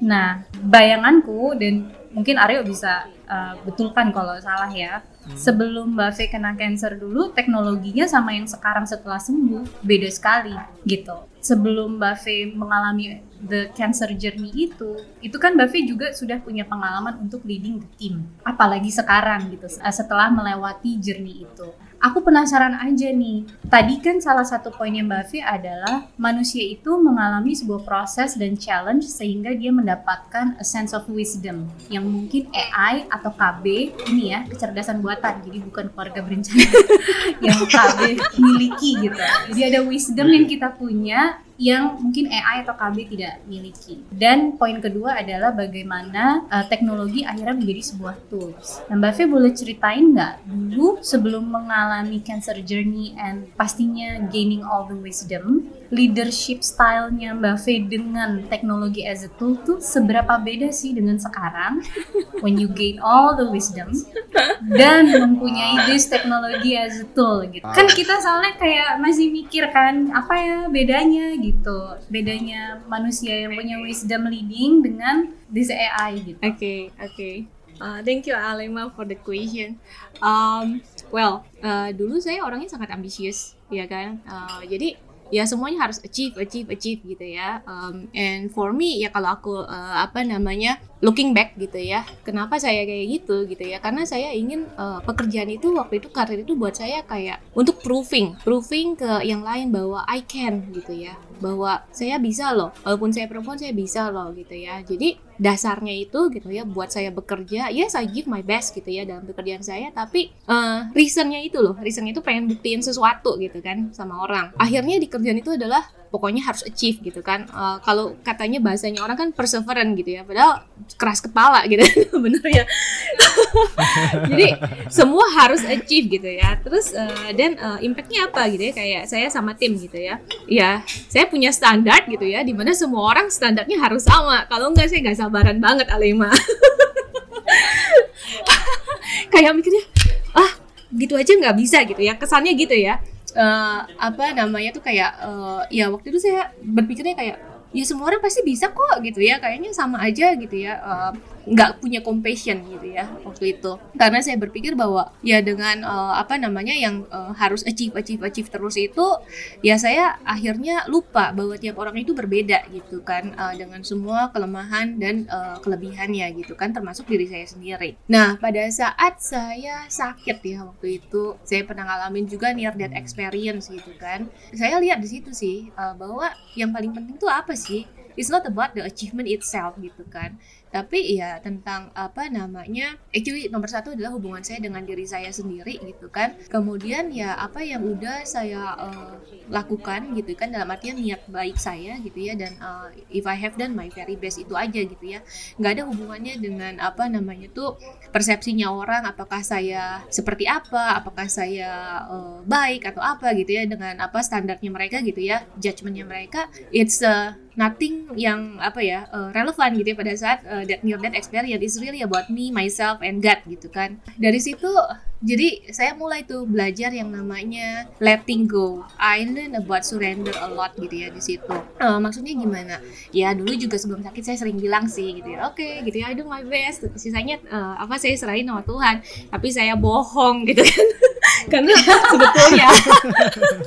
Nah, bayanganku dan mungkin Aryo bisa uh, betulkan kalau salah ya. Sebelum Mbak Fe kena cancer dulu, teknologinya sama yang sekarang setelah sembuh beda sekali gitu. Sebelum Mbak Fe mengalami the cancer journey itu, itu kan Mbak Fe juga sudah punya pengalaman untuk leading the team. Apalagi sekarang gitu, setelah melewati journey itu aku penasaran aja nih. Tadi kan salah satu poinnya Mbak Fi adalah manusia itu mengalami sebuah proses dan challenge sehingga dia mendapatkan a sense of wisdom yang mungkin AI atau KB ini ya kecerdasan buatan jadi bukan keluarga berencana *laughs* yang KB miliki gitu. Jadi ada wisdom yang kita punya yang mungkin AI atau KB tidak miliki. Dan poin kedua adalah bagaimana uh, teknologi akhirnya menjadi sebuah tools. Nah, Mbak Fe boleh ceritain nggak dulu sebelum mengalami cancer journey and pastinya gaining all the wisdom, leadership stylenya Mbak Fe dengan teknologi as a tool tuh seberapa beda sih dengan sekarang when you gain all the wisdom dan mempunyai this teknologi as a tool gitu. Kan kita soalnya kayak masih mikir kan apa ya bedanya gitu. Bedanya manusia yang punya wisdom leading dengan this AI gitu. Oke, okay, oke. Okay. Uh, thank you Alema for the question. Um, well, uh, dulu saya orangnya sangat ambisius, ya kan. Uh, jadi ya semuanya harus achieve, achieve, achieve gitu ya. Um, and for me ya kalau aku uh, apa namanya looking back gitu ya, kenapa saya kayak gitu gitu ya? Karena saya ingin uh, pekerjaan itu waktu itu karir itu buat saya kayak untuk proving, proving ke yang lain bahwa I can gitu ya, bahwa saya bisa loh, walaupun saya perempuan saya bisa loh gitu ya. Jadi dasarnya itu gitu ya buat saya bekerja yes I give my best gitu ya dalam pekerjaan saya tapi uh, reasonnya itu loh reasonnya itu pengen buktiin sesuatu gitu kan sama orang. Akhirnya di kerjaan itu adalah pokoknya harus achieve gitu kan. Uh, kalau katanya bahasanya orang kan perseverance gitu ya padahal keras kepala gitu *laughs* bener ya. *laughs* Jadi semua harus achieve gitu ya. Terus uh, dan uh, impactnya apa gitu ya kayak saya sama tim gitu ya. Ya saya punya standar gitu ya di mana semua orang standarnya harus sama. Kalau enggak saya nggak sabaran banget Alema *laughs* kayak mikirnya ah gitu aja nggak bisa gitu ya. Kesannya gitu ya uh, apa namanya tuh kayak uh, ya waktu itu saya berpikirnya kayak ya semua orang pasti bisa kok gitu ya kayaknya sama aja gitu ya uh, nggak punya compassion gitu ya waktu itu. Karena saya berpikir bahwa ya dengan uh, apa namanya yang uh, harus achieve achieve achieve terus itu ya saya akhirnya lupa bahwa tiap orang itu berbeda gitu kan uh, dengan semua kelemahan dan uh, kelebihannya gitu kan termasuk diri saya sendiri. Nah pada saat saya sakit ya waktu itu saya pernah ngalamin juga near death experience gitu kan. Saya lihat di situ sih uh, bahwa yang paling penting itu apa sih? It's not about the achievement itself gitu kan tapi ya tentang apa namanya actually nomor satu adalah hubungan saya dengan diri saya sendiri gitu kan. Kemudian ya apa yang udah saya uh, lakukan gitu kan dalam artian niat baik saya gitu ya dan uh, if I have done my very best itu aja gitu ya. Nggak ada hubungannya dengan apa namanya tuh persepsinya orang apakah saya seperti apa apakah saya uh, baik atau apa gitu ya dengan apa standarnya mereka gitu ya judgementnya mereka it's uh, nothing yang apa ya uh, relevan gitu ya pada saat uh, that near death experience is really about me myself and God gitu kan. Dari situ jadi saya mulai tuh belajar yang namanya letting go. I learn about surrender a lot gitu ya di situ. Uh, maksudnya gimana? Ya dulu juga sebelum sakit saya sering bilang sih gitu ya oke okay, gitu ya I do my best. Sisanya uh, apa saya serahin sama Tuhan tapi saya bohong gitu kan. *laughs* Karena *laughs* sebetulnya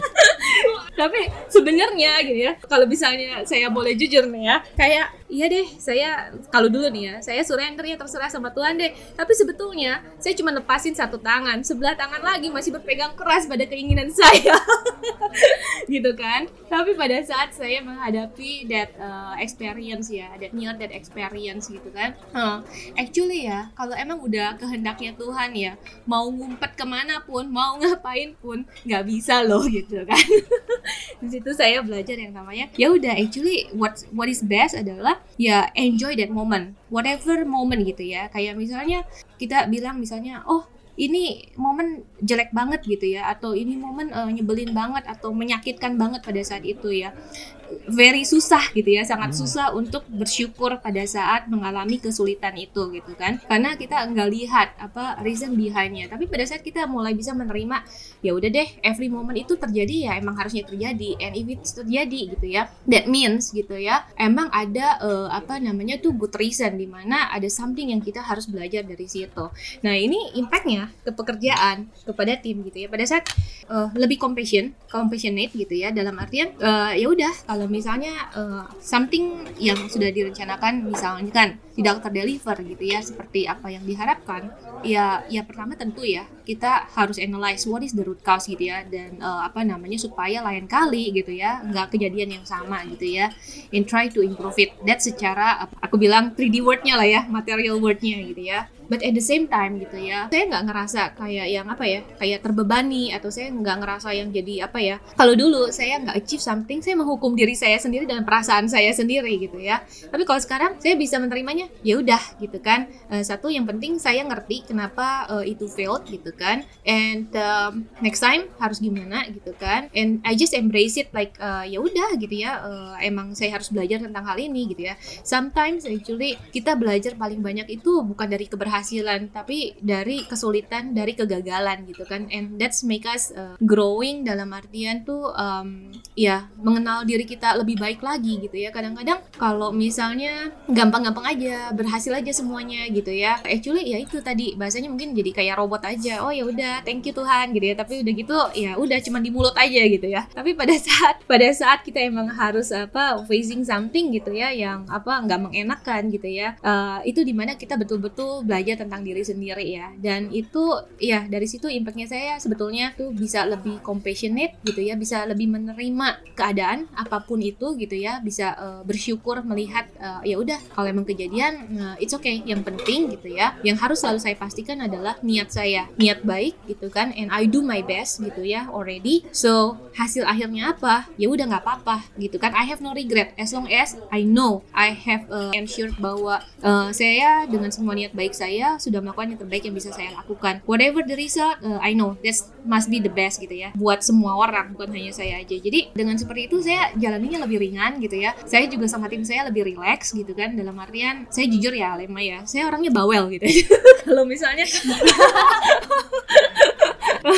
*laughs* tapi sebenarnya gitu ya kalau misalnya saya boleh jujur nih ya kayak iya deh saya kalau dulu nih ya saya surrender ya terserah sama Tuhan deh. Tapi sebetulnya saya cuma lepasin satu tangan sebelah tangan lagi masih berpegang keras pada keinginan *laughs* saya. Gitu kan? Tapi pada saat saya menghadapi that uh, experience ya that near that experience gitu kan huh, actually ya kalau emang udah kehendaknya Tuhan ya mau ngumpet ke mana pun mau ngapain pun nggak bisa loh gitu kan *laughs* di situ saya belajar yang namanya ya udah actually what what is best adalah ya enjoy that moment. Whatever moment gitu ya. Kayak misalnya kita bilang misalnya oh ini momen jelek banget gitu ya atau ini momen uh, nyebelin banget atau menyakitkan banget pada saat itu ya. Very susah gitu ya sangat hmm. susah untuk bersyukur pada saat mengalami kesulitan itu gitu kan. Karena kita nggak lihat apa reason behindnya. Tapi pada saat kita mulai bisa menerima ya udah deh every moment itu terjadi ya emang harusnya terjadi and if it's terjadi gitu ya that means gitu ya emang ada uh, apa namanya tuh good reason di mana ada something yang kita harus belajar dari situ. Nah ini impactnya ke pekerjaan kepada tim gitu ya. Pada saat uh, lebih compassion compassionate gitu ya dalam artian uh, ya udah kalau misalnya uh, something yang sudah direncanakan misalnya kan tidak terdeliver gitu ya seperti apa yang diharapkan ya ya pertama tentu ya kita harus analyze what is the root cause gitu ya dan uh, apa namanya supaya lain kali gitu ya nggak kejadian yang sama gitu ya and try to improve it. That secara aku bilang 3D wordnya lah ya material wordnya gitu ya but at the same time gitu ya saya nggak ngerasa kayak yang apa ya kayak terbebani atau saya nggak ngerasa yang jadi apa ya. Kalau dulu saya nggak achieve something saya menghukum diri saya sendiri dengan perasaan saya sendiri gitu ya. Tapi kalau sekarang saya bisa menerimanya ya udah gitu kan. Uh, satu yang penting saya ngerti kenapa uh, itu failed gitu kan. And um, next time harus gimana gitu kan. And I just embrace it like uh, ya udah gitu ya uh, emang saya harus belajar tentang hal ini gitu ya. Sometimes actually kita belajar paling banyak itu bukan dari keberhasilan keberhasilan tapi dari kesulitan dari kegagalan gitu kan. And that's make us uh, growing dalam artian tuh um, ya mengenal diri kita lebih baik lagi gitu ya. Kadang-kadang kalau misalnya gampang-gampang aja berhasil aja semuanya gitu ya. Actually ya itu tadi bahasanya mungkin jadi kayak robot aja. Oh ya udah thank you Tuhan gitu ya. Tapi udah gitu ya udah cuma di mulut aja gitu ya. Tapi pada saat pada saat kita emang harus apa facing something gitu ya yang apa nggak mengenakan gitu ya uh, itu di mana kita betul-betul belajar belajar tentang diri sendiri ya. Dan itu ya dari situ impactnya saya sebetulnya tuh bisa lebih compassionate gitu ya bisa lebih menerima keadaan apa pun itu gitu ya bisa uh, bersyukur melihat uh, ya udah kalau emang kejadian uh, it's okay yang penting gitu ya. Yang harus selalu saya pastikan adalah niat saya niat baik gitu kan and I do my best gitu ya already. So hasil akhirnya apa? Ya udah nggak apa-apa gitu kan. I have no regret. As long as I know I have uh, ensured bahwa uh, saya dengan semua niat baik saya sudah melakukan yang terbaik yang bisa saya lakukan. Whatever the result, uh, I know that must be the best gitu ya. Buat semua orang, bukan hanya saya aja. Jadi dengan seperti itu saya jalaninya lebih ringan gitu ya. Saya juga sama tim saya lebih relax gitu kan. Dalam artian saya jujur ya, Lema ya. Saya orangnya bawel gitu. *laughs* Kalau misalnya *laughs*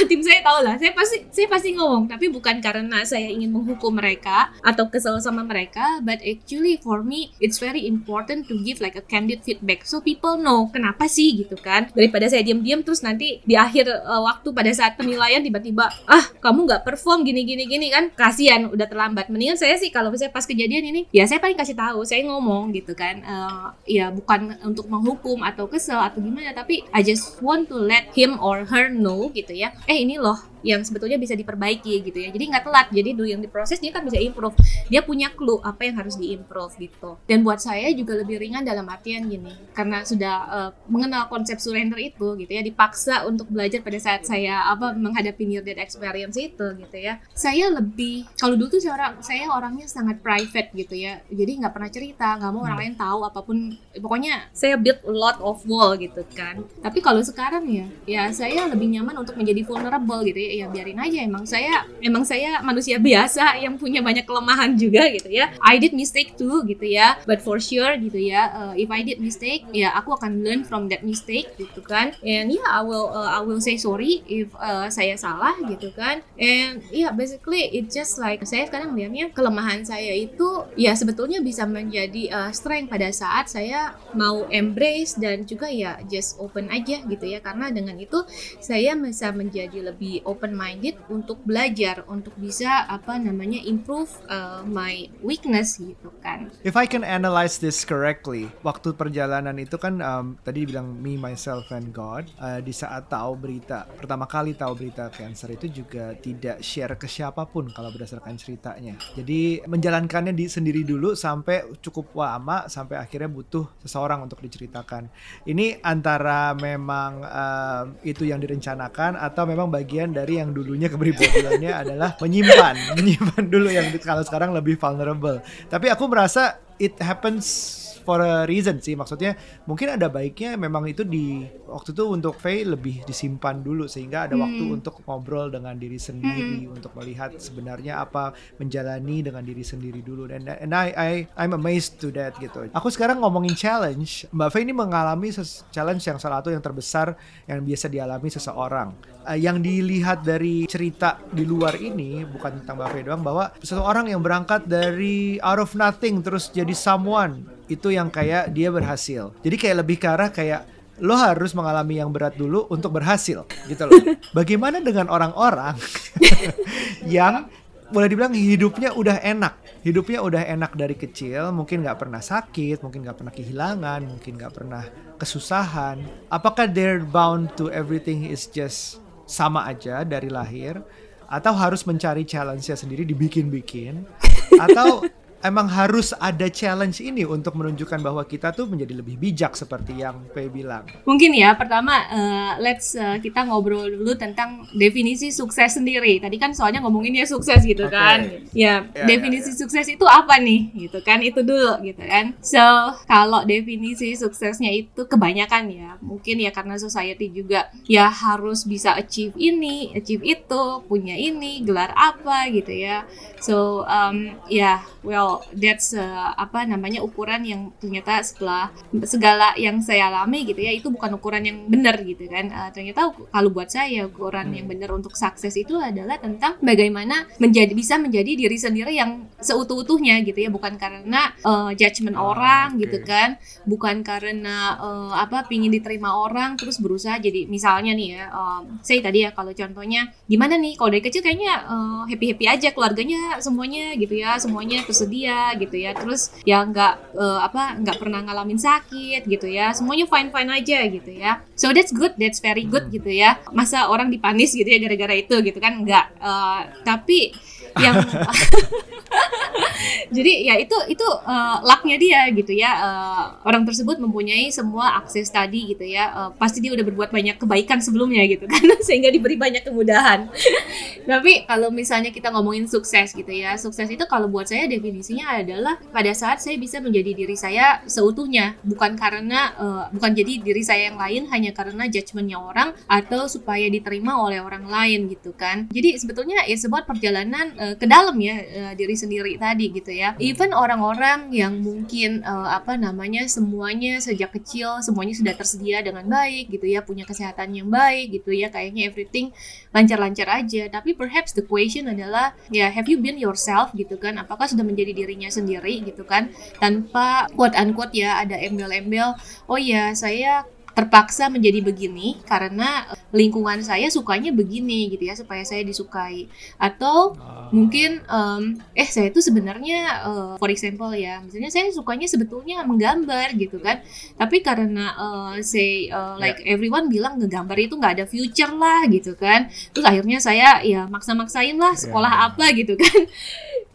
tim saya tahu lah saya pasti saya pasti ngomong tapi bukan karena saya ingin menghukum mereka atau kesel sama mereka but actually for me it's very important to give like a candid feedback. So people know kenapa sih gitu kan? Daripada saya diam-diam terus nanti di akhir uh, waktu pada saat penilaian tiba-tiba ah kamu nggak perform gini gini gini kan? Kasihan udah terlambat. Mendingan saya sih kalau misalnya pas kejadian ini ya saya paling kasih tahu saya ngomong gitu kan. Uh, ya bukan untuk menghukum atau kesel atau gimana tapi I just want to let him or her know gitu ya eh ini loh yang sebetulnya bisa diperbaiki gitu ya. Jadi nggak telat. Jadi dulu yang diproses dia kan bisa improve. Dia punya clue apa yang harus diimprove gitu. Dan buat saya juga lebih ringan dalam artian gini. Karena sudah uh, mengenal konsep surrender itu gitu ya. Dipaksa untuk belajar pada saat saya apa menghadapi near death experience itu gitu ya. Saya lebih kalau dulu tuh saya orang saya orangnya sangat private gitu ya. Jadi nggak pernah cerita nggak mau orang lain tahu apa pun. Pokoknya saya build a lot of wall gitu kan. Tapi kalau sekarang ya ya saya lebih nyaman untuk menjadi vulnerable gitu ya ya biarin aja. Emang saya emang saya manusia biasa yang punya banyak kelemahan juga gitu ya. I did mistake too gitu ya. But for sure gitu ya uh, if I did mistake ya aku akan learn from that mistake gitu kan. And yeah I will uh, I will say sorry if uh, saya salah gitu kan. And yeah basically it just like saya sekarang lihatnya kelemahan saya itu ya sebetulnya bisa menjadi uh, strength pada saat saya mau embrace dan juga ya just open aja gitu ya. Karena dengan itu saya bisa menjadi lebih open open minded untuk belajar untuk bisa apa namanya improve uh, my weakness gitu kan. If I can analyze this correctly, waktu perjalanan itu kan um, tadi bilang me myself and God uh, di saat tahu berita pertama kali tahu berita cancer itu juga tidak share ke siapa pun kalau berdasarkan ceritanya. Jadi menjalankannya di sendiri dulu sampai cukup lama sampai akhirnya butuh seseorang untuk diceritakan. Ini antara memang uh, itu yang direncanakan atau memang bagian dari yang dulunya kepribadiannya *laughs* adalah menyimpan, menyimpan dulu yang kalau sekarang lebih vulnerable. Tapi aku merasa it happens for a reason sih maksudnya mungkin ada baiknya memang itu di waktu itu untuk Faye lebih disimpan dulu sehingga ada hmm. waktu untuk ngobrol dengan diri sendiri hmm. untuk melihat sebenarnya apa menjalani dengan diri sendiri dulu dan and I I I'm amazed to that gitu. Aku sekarang ngomongin challenge, Mbak Faye ini mengalami challenge yang salah satu yang terbesar yang biasa dialami seseorang. Uh, yang dilihat dari cerita di luar ini bukan tentang Mbak Faye doang bahwa seseorang yang berangkat dari out of nothing terus jadi someone itu yang kayak dia berhasil. Jadi kayak lebih ke arah kayak lo harus mengalami yang berat dulu untuk berhasil gitu loh. *laughs* Bagaimana dengan orang-orang *laughs* yang boleh dibilang hidupnya udah enak, hidupnya udah enak dari kecil, mungkin nggak pernah sakit, mungkin nggak pernah kehilangan, mungkin nggak pernah kesusahan. Apakah they're bound to everything is just sama aja dari lahir, atau harus mencari challenge-nya sendiri dibikin-bikin, *laughs* atau emang harus ada challenge ini untuk menunjukkan bahwa kita tuh menjadi lebih bijak seperti yang P bilang. Mungkin ya pertama uh, let's uh, kita ngobrol dulu tentang definisi sukses sendiri. Tadi kan soalnya ngomonginnya sukses gitu okay. kan. Ya, ya definisi ya, ya. sukses itu apa nih gitu kan itu dulu gitu kan. So kalau definisi suksesnya itu kebanyakan ya mungkin ya karena society juga ya harus bisa achieve ini, achieve itu, punya ini, gelar apa gitu ya. So um, ya yeah, well that's uh, apa namanya ukuran yang ternyata setelah segala yang saya alami gitu ya itu bukan ukuran yang benar gitu kan. Uh, ternyata kalau buat saya ukuran yang benar untuk sukses itu adalah tentang bagaimana menjadi bisa menjadi diri sendiri yang seutuh-utuhnya gitu ya. Bukan karena uh, judgement oh, orang okay. gitu kan. Bukan karena uh, apa pingin diterima orang terus berusaha jadi misalnya nih ya uh, saya tadi ya kalau contohnya gimana nih? Kalau dari kecil kayaknya uh, happy happy aja keluarganya semuanya gitu ya semuanya tersedia ceria gitu ya. Terus ya nggak eh, apa nggak pernah ngalamin sakit gitu ya. Semuanya fine fine aja gitu ya. So that's good that's very good gitu ya. Masa orang dipanis gitu ya gara-gara itu gitu kan? Nggak. Eh, tapi yang *laughs* jadi ya itu itu uh, lucknya dia gitu ya. Uh, orang tersebut mempunyai semua akses tadi gitu ya. Uh, pasti dia udah berbuat banyak kebaikan sebelumnya gitu kan *laughs* sehingga diberi banyak kemudahan. *laughs* Tapi kalau misalnya kita ngomongin sukses gitu ya sukses itu kalau buat saya definisinya adalah pada saat saya bisa menjadi diri saya seutuhnya. Bukan karena uh, bukan jadi diri saya yang lain hanya karena judgementnya orang atau supaya diterima oleh orang lain gitu kan. Jadi sebetulnya ya sebuah perjalanan ke dalam ya uh, diri sendiri tadi gitu ya. Even orang-orang yang mungkin uh, apa namanya semuanya sejak kecil semuanya sudah tersedia dengan baik gitu ya punya kesehatan yang baik gitu ya kayaknya everything lancar-lancar aja. Tapi perhaps the question adalah ya have you been yourself gitu kan? Apakah sudah menjadi dirinya sendiri gitu kan? Tanpa quote unquote ya ada embel-embel oh ya saya terpaksa menjadi begini karena eh, lingkungan saya sukanya begini gitu ya supaya saya disukai. Atau mungkin em, eh saya tuh sebenarnya eh, for example ya misalnya saya sukanya sebetulnya menggambar gitu kan. Tapi karena eh, say eh, like everyone bilang ngegambar itu nggak ada future lah gitu kan. Terus akhirnya saya ya maksa-maksain lah sekolah apa gitu kan. *laughs*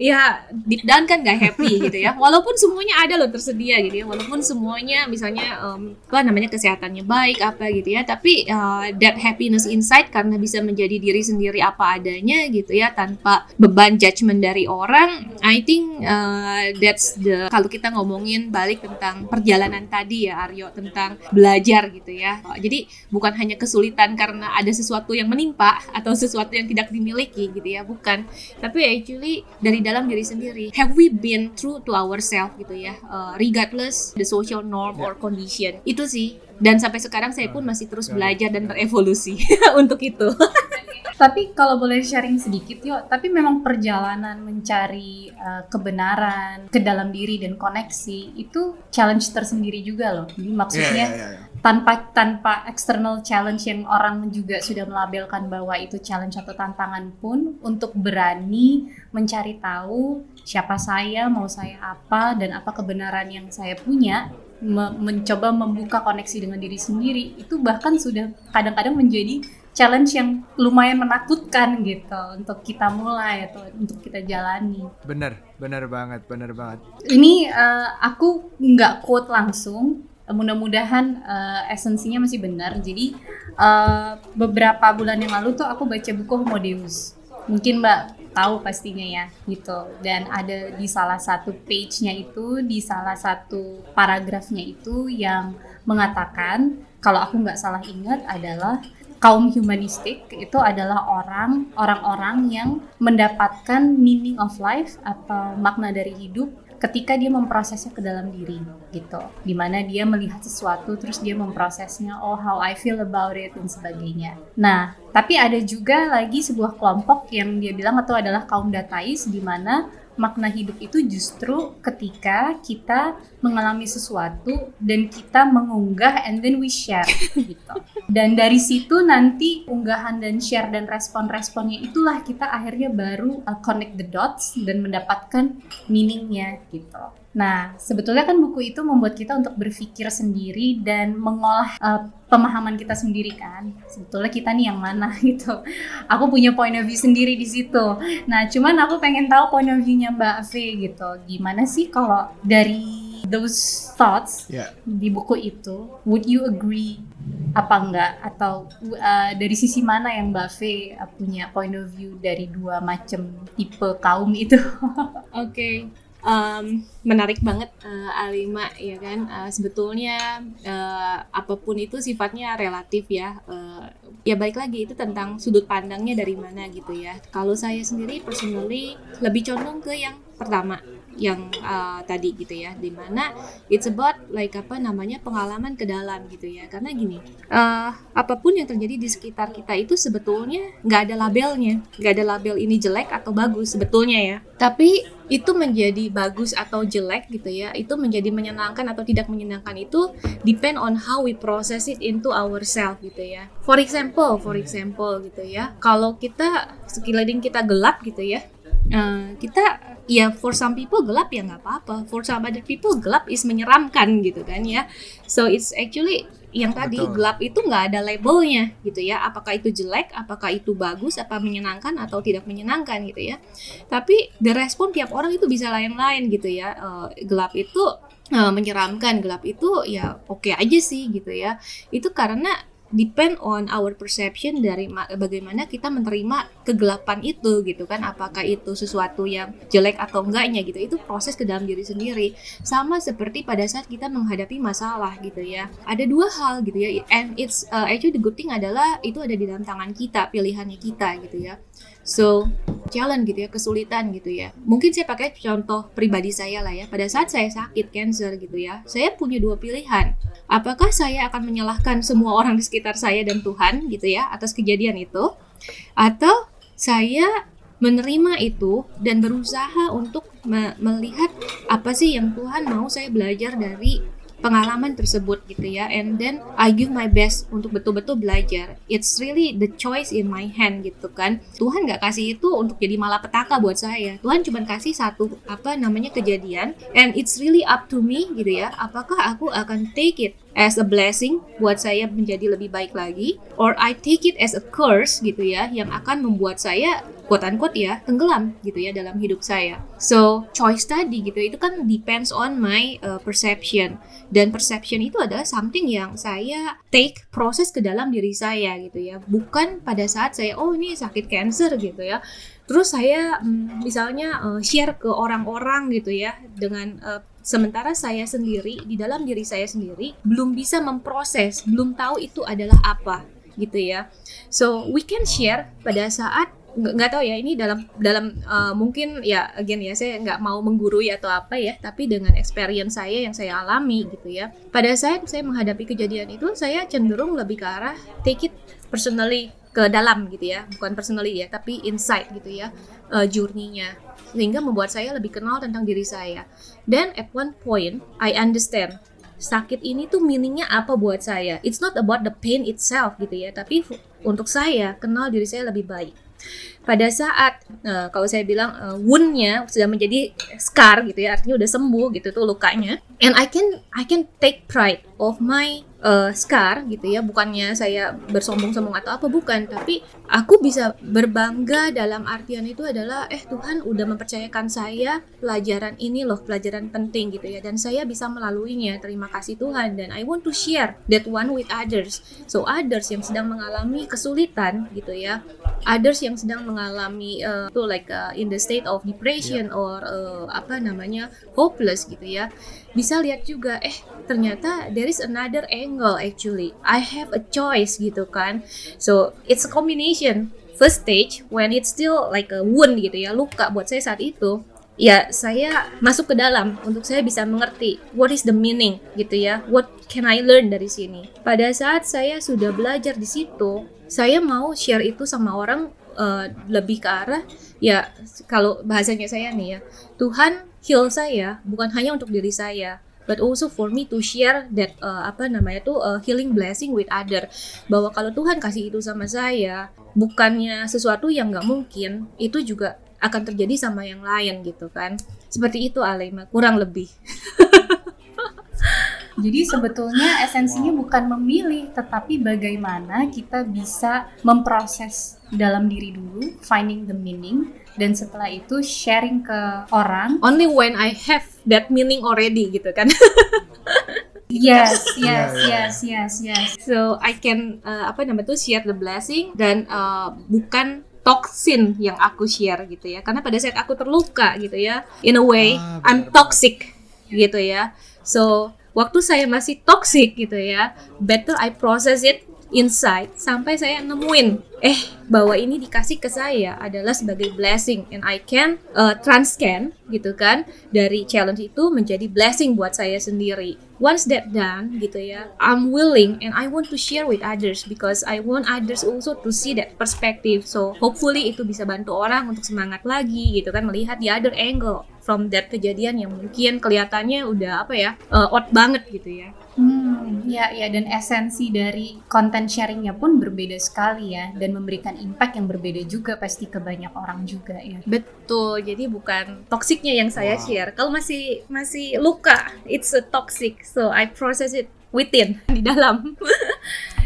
Ya deep down kan gak happy gitu ya. Walaupun semuanya ada loh tersedia gitu ya. Walaupun semuanya misalnya em, apa namanya kesehatannya baik apa gitu ya. Tapi uh, that happiness inside karena bisa menjadi diri sendiri apa adanya gitu ya tanpa beban judgment dari orang I think uh, that's the kalau kita ngomongin balik tentang perjalanan tadi ya Aryo tentang belajar gitu ya. Jadi bukan hanya kesulitan karena ada sesuatu yang menimpa atau sesuatu yang tidak dimiliki gitu ya bukan. Tapi actually dari dalam diri sendiri have we been true to ourselves gitu ya uh, regardless the social norm or condition. Itu sih dan sampai sekarang saya pun masih terus belajar dan berevolusi *laughs* untuk itu *laughs* Tapi kalau boleh sharing sedikit yuk, tapi memang perjalanan mencari uh, kebenaran ke dalam diri dan koneksi itu challenge tersendiri juga loh. Jadi maksudnya Iya, iya, iya. tanpa tanpa external challenge yang orang juga sudah melabelkan bahwa itu challenge atau tantangan pun untuk berani mencari tahu siapa saya, mau saya apa dan apa kebenaran yang saya punya me- mencoba membuka koneksi dengan diri sendiri itu bahkan sudah kadang-kadang menjadi challenge yang lumayan menakutkan gitu untuk kita mulai atau untuk kita jalani. Bener, bener banget, bener banget. Ini eh, aku nggak quote langsung, mudah-mudahan eh, esensinya masih benar. Jadi eh, beberapa bulan yang lalu tuh aku baca buku Homo Deus. Mungkin Mbak tahu pastinya ya gitu. Dan ada di salah satu page-nya itu, di salah satu paragrafnya itu yang mengatakan kalau aku nggak salah ingat adalah kaum humanistik itu adalah orang orang-orang yang mendapatkan meaning of life atau makna dari hidup ketika dia memprosesnya ke dalam diri gitu. Di mana dia melihat sesuatu terus dia memprosesnya oh how I feel about it dan sebagainya. Nah tapi ada juga lagi sebuah kelompok yang dia bilang atau adalah kaum datais di mana makna hidup itu justru ketika kita mengalami sesuatu dan kita mengunggah and then we share *laughs* gitu. Dan dari situ nanti unggahan dan share dan respon-responnya itulah kita akhirnya baru uh, connect the dots dan mendapatkan meaningnya gitu. Nah, sebetulnya kan buku itu membuat kita untuk berpikir sendiri dan mengolah uh, pemahaman kita sendiri kan. Sebetulnya kita nih yang mana *laughs* gitu. Aku punya point of view sendiri di situ. Nah, cuman aku pengen tahu point of view-nya Mbak V gitu. Gimana sih kalau dari those thoughts Ya. di buku itu, would you agree apa enggak atau uh, dari sisi mana yang Mbak V uh, punya point of view dari dua macam tipe kaum itu? *laughs* Oke, Em, menarik banget eh, Alima ya kan. Eh, sebetulnya eh, apa pun itu sifatnya relatif ya. Eh, ya baik lagi itu tentang sudut pandangnya dari mana gitu ya. Kalau saya sendiri personally lebih condong ke yang pertama yang eh, tadi gitu ya di mana it's about like apa namanya pengalaman ke dalam gitu ya. Karena gini eh, apa pun yang terjadi di sekitar kita itu sebetulnya nggak ada labelnya. Nggak ada label ini jelek atau bagus sebetulnya ya. Tapi itu menjadi bagus atau jelek gitu ya itu menjadi menyenangkan atau tidak menyenangkan itu depend on how we process it into ourselves gitu ya. For example for example gitu ya kalau kita sekeliling kita gelap gitu ya uh, kita ya for some people gelap ya nggak apa-apa. For some other people gelap is menyeramkan gitu kan ya. So it's actually yang tadi Betul. gelap itu nggak ada labelnya gitu ya. Apakah itu jelek apakah itu bagus apa menyenangkan atau tidak menyenangkan gitu ya. Tapi the respon tiap orang itu bisa lain-lain gitu ya. Eh, gelap itu eh, menyeramkan gelap itu ya oke aja sih gitu ya. Itu karena depend on our perception dari ma- bagaimana kita menerima kegelapan itu gitu kan. Apakah itu sesuatu yang jelek atau enggaknya gitu. Itu proses ke dalam diri sendiri. Sama seperti pada saat kita menghadapi masalah gitu ya. Ada dua hal gitu ya. And it's uh, actually the good thing adalah itu ada di dalam tangan kita pilihannya kita gitu ya so challenge gitu ya kesulitan gitu ya. Mungkin saya pakai contoh pribadi saya lah ya. Pada saat saya sakit cancer gitu ya saya punya dua pilihan. Apakah saya akan menyalahkan semua orang di sekitar saya dan Tuhan gitu ya atas kejadian itu? Atau saya menerima itu dan berusaha untuk me- melihat apa sih yang Tuhan mau saya belajar dari pengalaman tersebut gitu ya. And then I give my best untuk betul-betul belajar. It's really the choice in my hand gitu kan. Tuhan nggak kasih itu untuk jadi malapetaka buat saya. Tuhan cuma kasih satu apa namanya kejadian. And it's really up to me gitu ya. Apakah aku akan take it as a blessing buat saya menjadi lebih baik lagi? Or I take it as a curse gitu ya yang akan membuat saya quote unquote ya tenggelam gitu ya dalam hidup saya. So choice tadi gitu itu kan depends on my uh, perception dan perception itu adalah something yang saya take proses ke dalam diri saya gitu ya. Bukan pada saat saya oh ini sakit cancer gitu ya. Terus saya mm, misalnya uh, share ke orang-orang gitu ya dengan uh, sementara saya sendiri di dalam diri saya sendiri belum bisa memproses belum tahu itu adalah apa gitu ya. So we can share pada saat nggak tahu ya ini dalam dalam uh, mungkin ya again ya saya nggak mau menggurui atau apa ya tapi dengan experience saya yang saya alami gitu ya. Pada saat saya menghadapi kejadian itu saya cenderung lebih ke arah take it personally ke dalam gitu ya. Bukan personally ya tapi inside gitu ya uh, journey-nya. Sehingga membuat saya lebih kenal tentang diri saya. Dan at one point I understand sakit ini tuh meaningnya apa buat saya? It's not about the pain itself gitu ya tapi untuk saya kenal diri saya lebih baik pada saat eh, kalau saya bilang eh, wound-nya sudah menjadi scar gitu ya artinya udah sembuh gitu tuh lukanya. And I can I can take pride of my eh, scar gitu ya bukannya saya bersombong-sombong atau apa bukan. Tapi aku bisa berbangga dalam artian itu adalah eh Tuhan udah mempercayakan saya pelajaran ini loh pelajaran penting gitu ya. Dan saya bisa melaluinya. Terima kasih Tuhan. Dan I want to share that one with others. So others yang sedang mengalami kesulitan gitu ya. Others yang sedang mengalami uh, tuh like uh, in the state of depression or uh, apa namanya hopeless gitu ya. Bisa lihat juga eh ternyata there is another angle actually. I have a choice gitu kan. So it's a combination. First stage when it's still like a wound gitu ya luka buat saya saat itu ya saya masuk ke dalam untuk saya bisa mengerti what is the meaning gitu ya. What can I learn dari sini? Pada saat saya sudah belajar di situ saya mau share itu sama orang eh, lebih ke arah ya kalau bahasanya saya nih ya Tuhan heal saya bukan hanya untuk diri saya but also for me to share that uh, apa namanya tuh uh, healing blessing with other. Bahwa kalau Tuhan kasih itu sama saya bukannya sesuatu yang nggak mungkin itu juga akan terjadi sama yang lain gitu kan. Seperti itu Alema kurang lebih. *laughs* Jadi sebetulnya esensinya bukan memilih, tetapi bagaimana kita bisa memproses dalam diri dulu, finding the meaning, dan setelah itu sharing ke orang. only when I have that meaning already gitu kan. *laughs* Yes, *laughs* yes, yes, yes, yes. so I can uh, apa namanya tuh share the blessing dan uh, bukan toksin yang aku share gitu ya. Karena pada saat aku terluka gitu ya in a way Ah, I'm toxic gitu ya. So waktu saya masih toxic gitu ya better I process it inside sampai saya nemuin eh bahwa ini dikasih ke saya adalah sebagai blessing and I can uh, transcan gitu kan dari challenge itu menjadi blessing buat saya sendiri. Once that done gitu ya I'm willing and I want to share with others because I want others also to see that perspective. So hopefully itu bisa bantu orang untuk semangat lagi gitu kan melihat the other angle from that kejadian yang mungkin kelihatannya udah apa ya uh, odd banget gitu ya Hmm, ya, ya dan esensi dari konten sharingnya pun berbeda sekali ya dan memberikan impact yang berbeda juga pasti ke banyak orang juga ya. Betul, jadi bukan toksiknya yang saya Wow. share. Kalau masih masih luka, it's a toxic. So I process it within *laughs* di dalam. *laughs*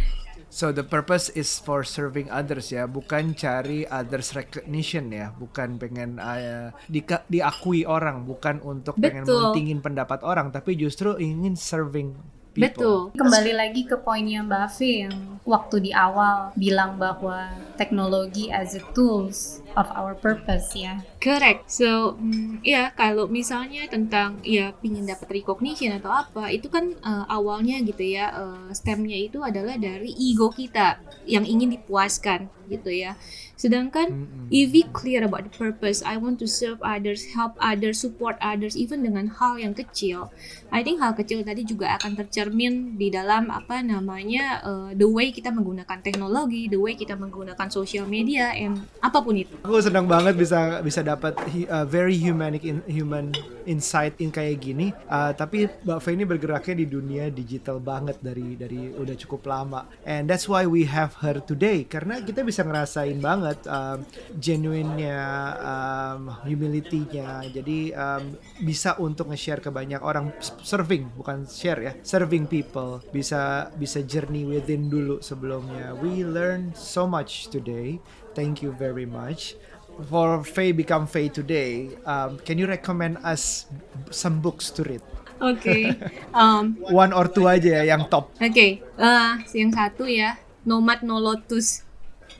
So the purpose is for serving others ya, bukan cari others recognition ya, bukan pengen uh, dika- diakui orang, bukan untuk pengen Betul. mentingin pendapat orang, tapi justru ingin serving people. Betul. Kembali lagi ke poinnya Mbak Fe yang waktu di awal bilang bahwa teknologi as a tools of our purpose ya. Correct. So, mm, ya kalau misalnya tentang ya pingin dapat recognition atau apa, itu kan uh, awalnya gitu ya, uh, stemnya itu adalah dari ego kita yang ingin dipuaskan gitu ya. Sedangkan Mm-mm. if we clear about the purpose, I want to serve others, help others, support others, even dengan hal yang kecil. I think hal kecil tadi juga akan tercermin di dalam apa namanya uh, the way kita menggunakan teknologi, the way kita menggunakan social media, and apa pun itu. Aku senang banget bisa bisa dapat uh, very humanic in, human insight in kayak gini. Uh, tapi Mbak Fe ini bergeraknya di dunia digital banget dari dari udah cukup lama. And that's why we have her today karena kita bisa ngerasain banget um, genuine-nya, um, humility-nya. Jadi um, bisa untuk nge-share ke banyak orang serving bukan share ya, serving people. Bisa bisa journey within dulu sebelumnya. We learn so much today. Thank you very much. For Faye Become Faye today, um, can you recommend us some books to read? Oke. *laughs* Um, One or two aja ya yang top. Oke, eh, yang satu ya, Nomad No Lotus.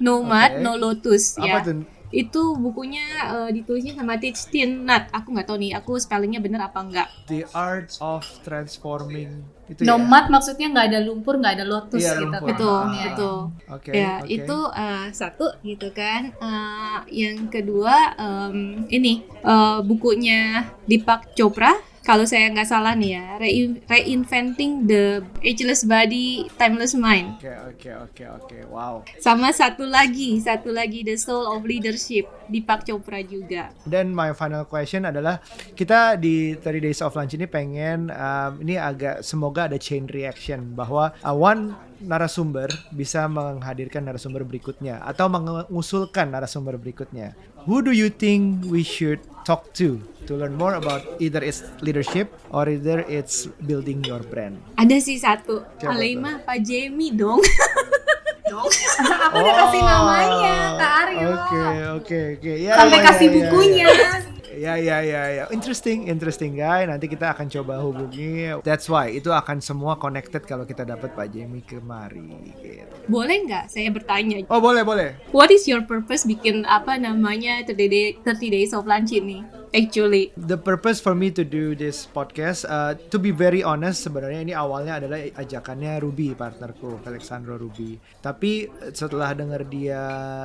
Nomad Oke. No Lotus Apa ya. tuh? Itu bukunya eh, ditulisnya sama Thich Thin Nhat. Aku nggak tahu nih, aku spellingnya bener apa enggak. The Art of Transforming itu ya? Nomad maksudnya nggak ada lumpur, nggak ada lotus Iya, gitu. lumpur. Betul, Ah. Ya. betul. Oke. ya, oke. itu eh, satu gitu kan. Eh, yang kedua em, ini eh, bukunya Deepak Chopra. Kalau saya nggak salah nih ya, Rein- Reinventing the Ageless Body, Timeless Mind. Oke oke oke oke. Wow. Sama satu lagi, satu lagi The Soul of Leadership, Deepak Chopra juga. Dan my final question adalah kita di 30 Days of Lunch ini pengen um, ini agak semoga ada chain reaction bahwa uh, one narasumber bisa menghadirkan narasumber berikutnya atau mengusulkan narasumber berikutnya. Who do you think we should talk to to learn more about either it's leadership or either it's building your brand? Ada sih satu, Alaima Pak Jamie dong. Aku udah kasih namanya Kak Aryo. Oh, Oke oke oke. Ya, Sampai ya, kasih ya, ya, bukunya. Ya ya ya ya. Interesting interesting guy. Nanti kita akan coba hubungi. That's why itu akan semua connected kalau kita dapat Pak Jamie kemari. Gitu. Boleh nggak saya bertanya? Oh boleh boleh. What is your purpose bikin apa namanya 30, day, 30 Days of Lunch ini? Actually, The purpose for me to do this podcast, uh, to be very honest, sebenarnya ini awalnya adalah ajakannya Ruby, partnerku, Alexandro Ruby. Tapi uh, setelah dengar dia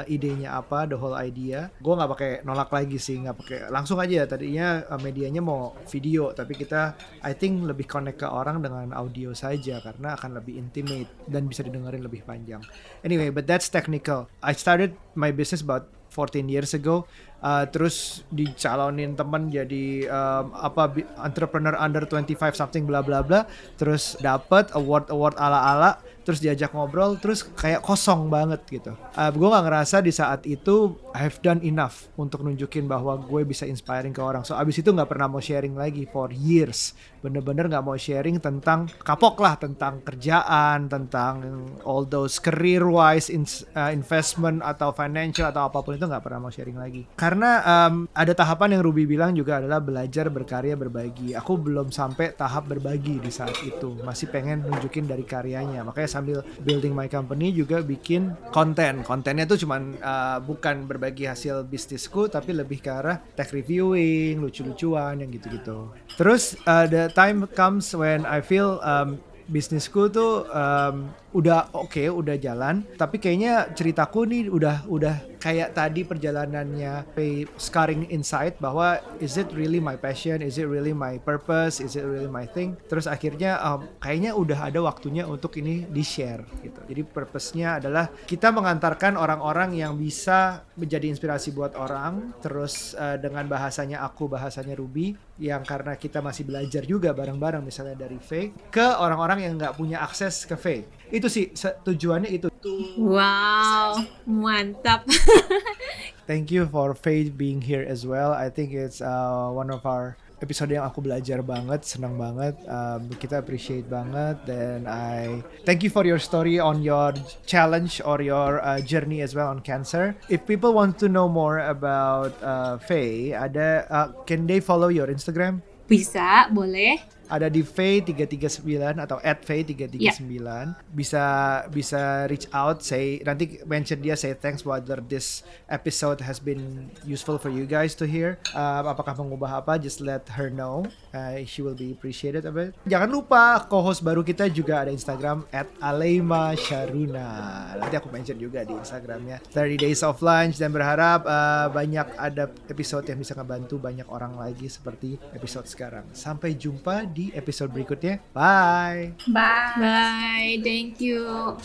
idenya apa, the whole idea, gue nggak pakai nolak lagi sih, nggak pakai langsung aja. Tadinya uh, medianya mau video, tapi kita, I think lebih connect ke orang dengan audio saja karena akan lebih intimate dan bisa didengarin lebih panjang. Anyway, but that's technical. I started my business about 14 years ago. Uh, terus dicalonin temen jadi um, apa entrepreneur under 25 something bla bla bla terus dapat award award ala ala terus diajak ngobrol terus kayak kosong banget gitu uh, gue nggak ngerasa di saat itu I've done enough untuk nunjukin bahwa gue bisa inspiring ke orang so abis itu nggak pernah mau sharing lagi for years bener-bener nggak mau sharing tentang kapok lah tentang kerjaan tentang all those career wise investment atau financial atau apa pun itu nggak pernah mau sharing lagi. Karena um, ada tahapan yang Ruby bilang juga adalah belajar berkarya berbagi. Aku belum sampai tahap berbagi di saat itu. Masih pengen nunjukin dari karyanya. Makanya sambil building my company juga bikin konten. Kontennya tuh cuman uh, bukan berbagi hasil bisnisku tapi lebih ke arah tech reviewing lucu-lucuan yang gitu-gitu. Terus uh, the time comes when I feel um, bisnisku tuh um, udah oke udah jalan. Tapi kayaknya ceritaku nih udah udah kayak tadi perjalanannya scarring insight bahwa is it really my passion, is it really my purpose, is it really my thing. Terus akhirnya um, kayaknya udah ada waktunya untuk ini di share gitu. Jadi purpose-nya adalah kita mengantarkan orang-orang yang bisa menjadi inspirasi buat orang. Terus uh, dengan bahasanya aku, bahasanya Ruby, yang karena kita masih belajar juga bareng-bareng misalnya dari Faye ke orang-orang yang nggak punya akses ke Faye. Itu sih tujuannya itu. Wow, mantap. *laughs* Thank you for Faye being here as well. I think it's uh, one of our episode yang aku belajar banget, senang banget. Um, kita appreciate banget. Dan I thank you for your story on your challenge or your uh, journey as well on cancer. If people want to know more about uh, Faye, ada uh, can they follow your Instagram? Bisa, boleh. Ada di Faye 339 atau at Faye 339 bisa bisa reach out say nanti mention dia say thanks whether this episode has been useful for you guys to hear. Um, apakah mengubah apa just let her know. Uh, she will be appreciated of it. Jangan lupa co-host baru kita juga ada Instagram at Aleima Sharuna. Nanti aku mention juga di Instagramnya. 30 days of lunch dan berharap uh, banyak ada episode yang bisa ngebantu banyak orang lagi seperti episode sekarang. Sampai jumpa di episode berikutnya bye Bye. Bye, thank you.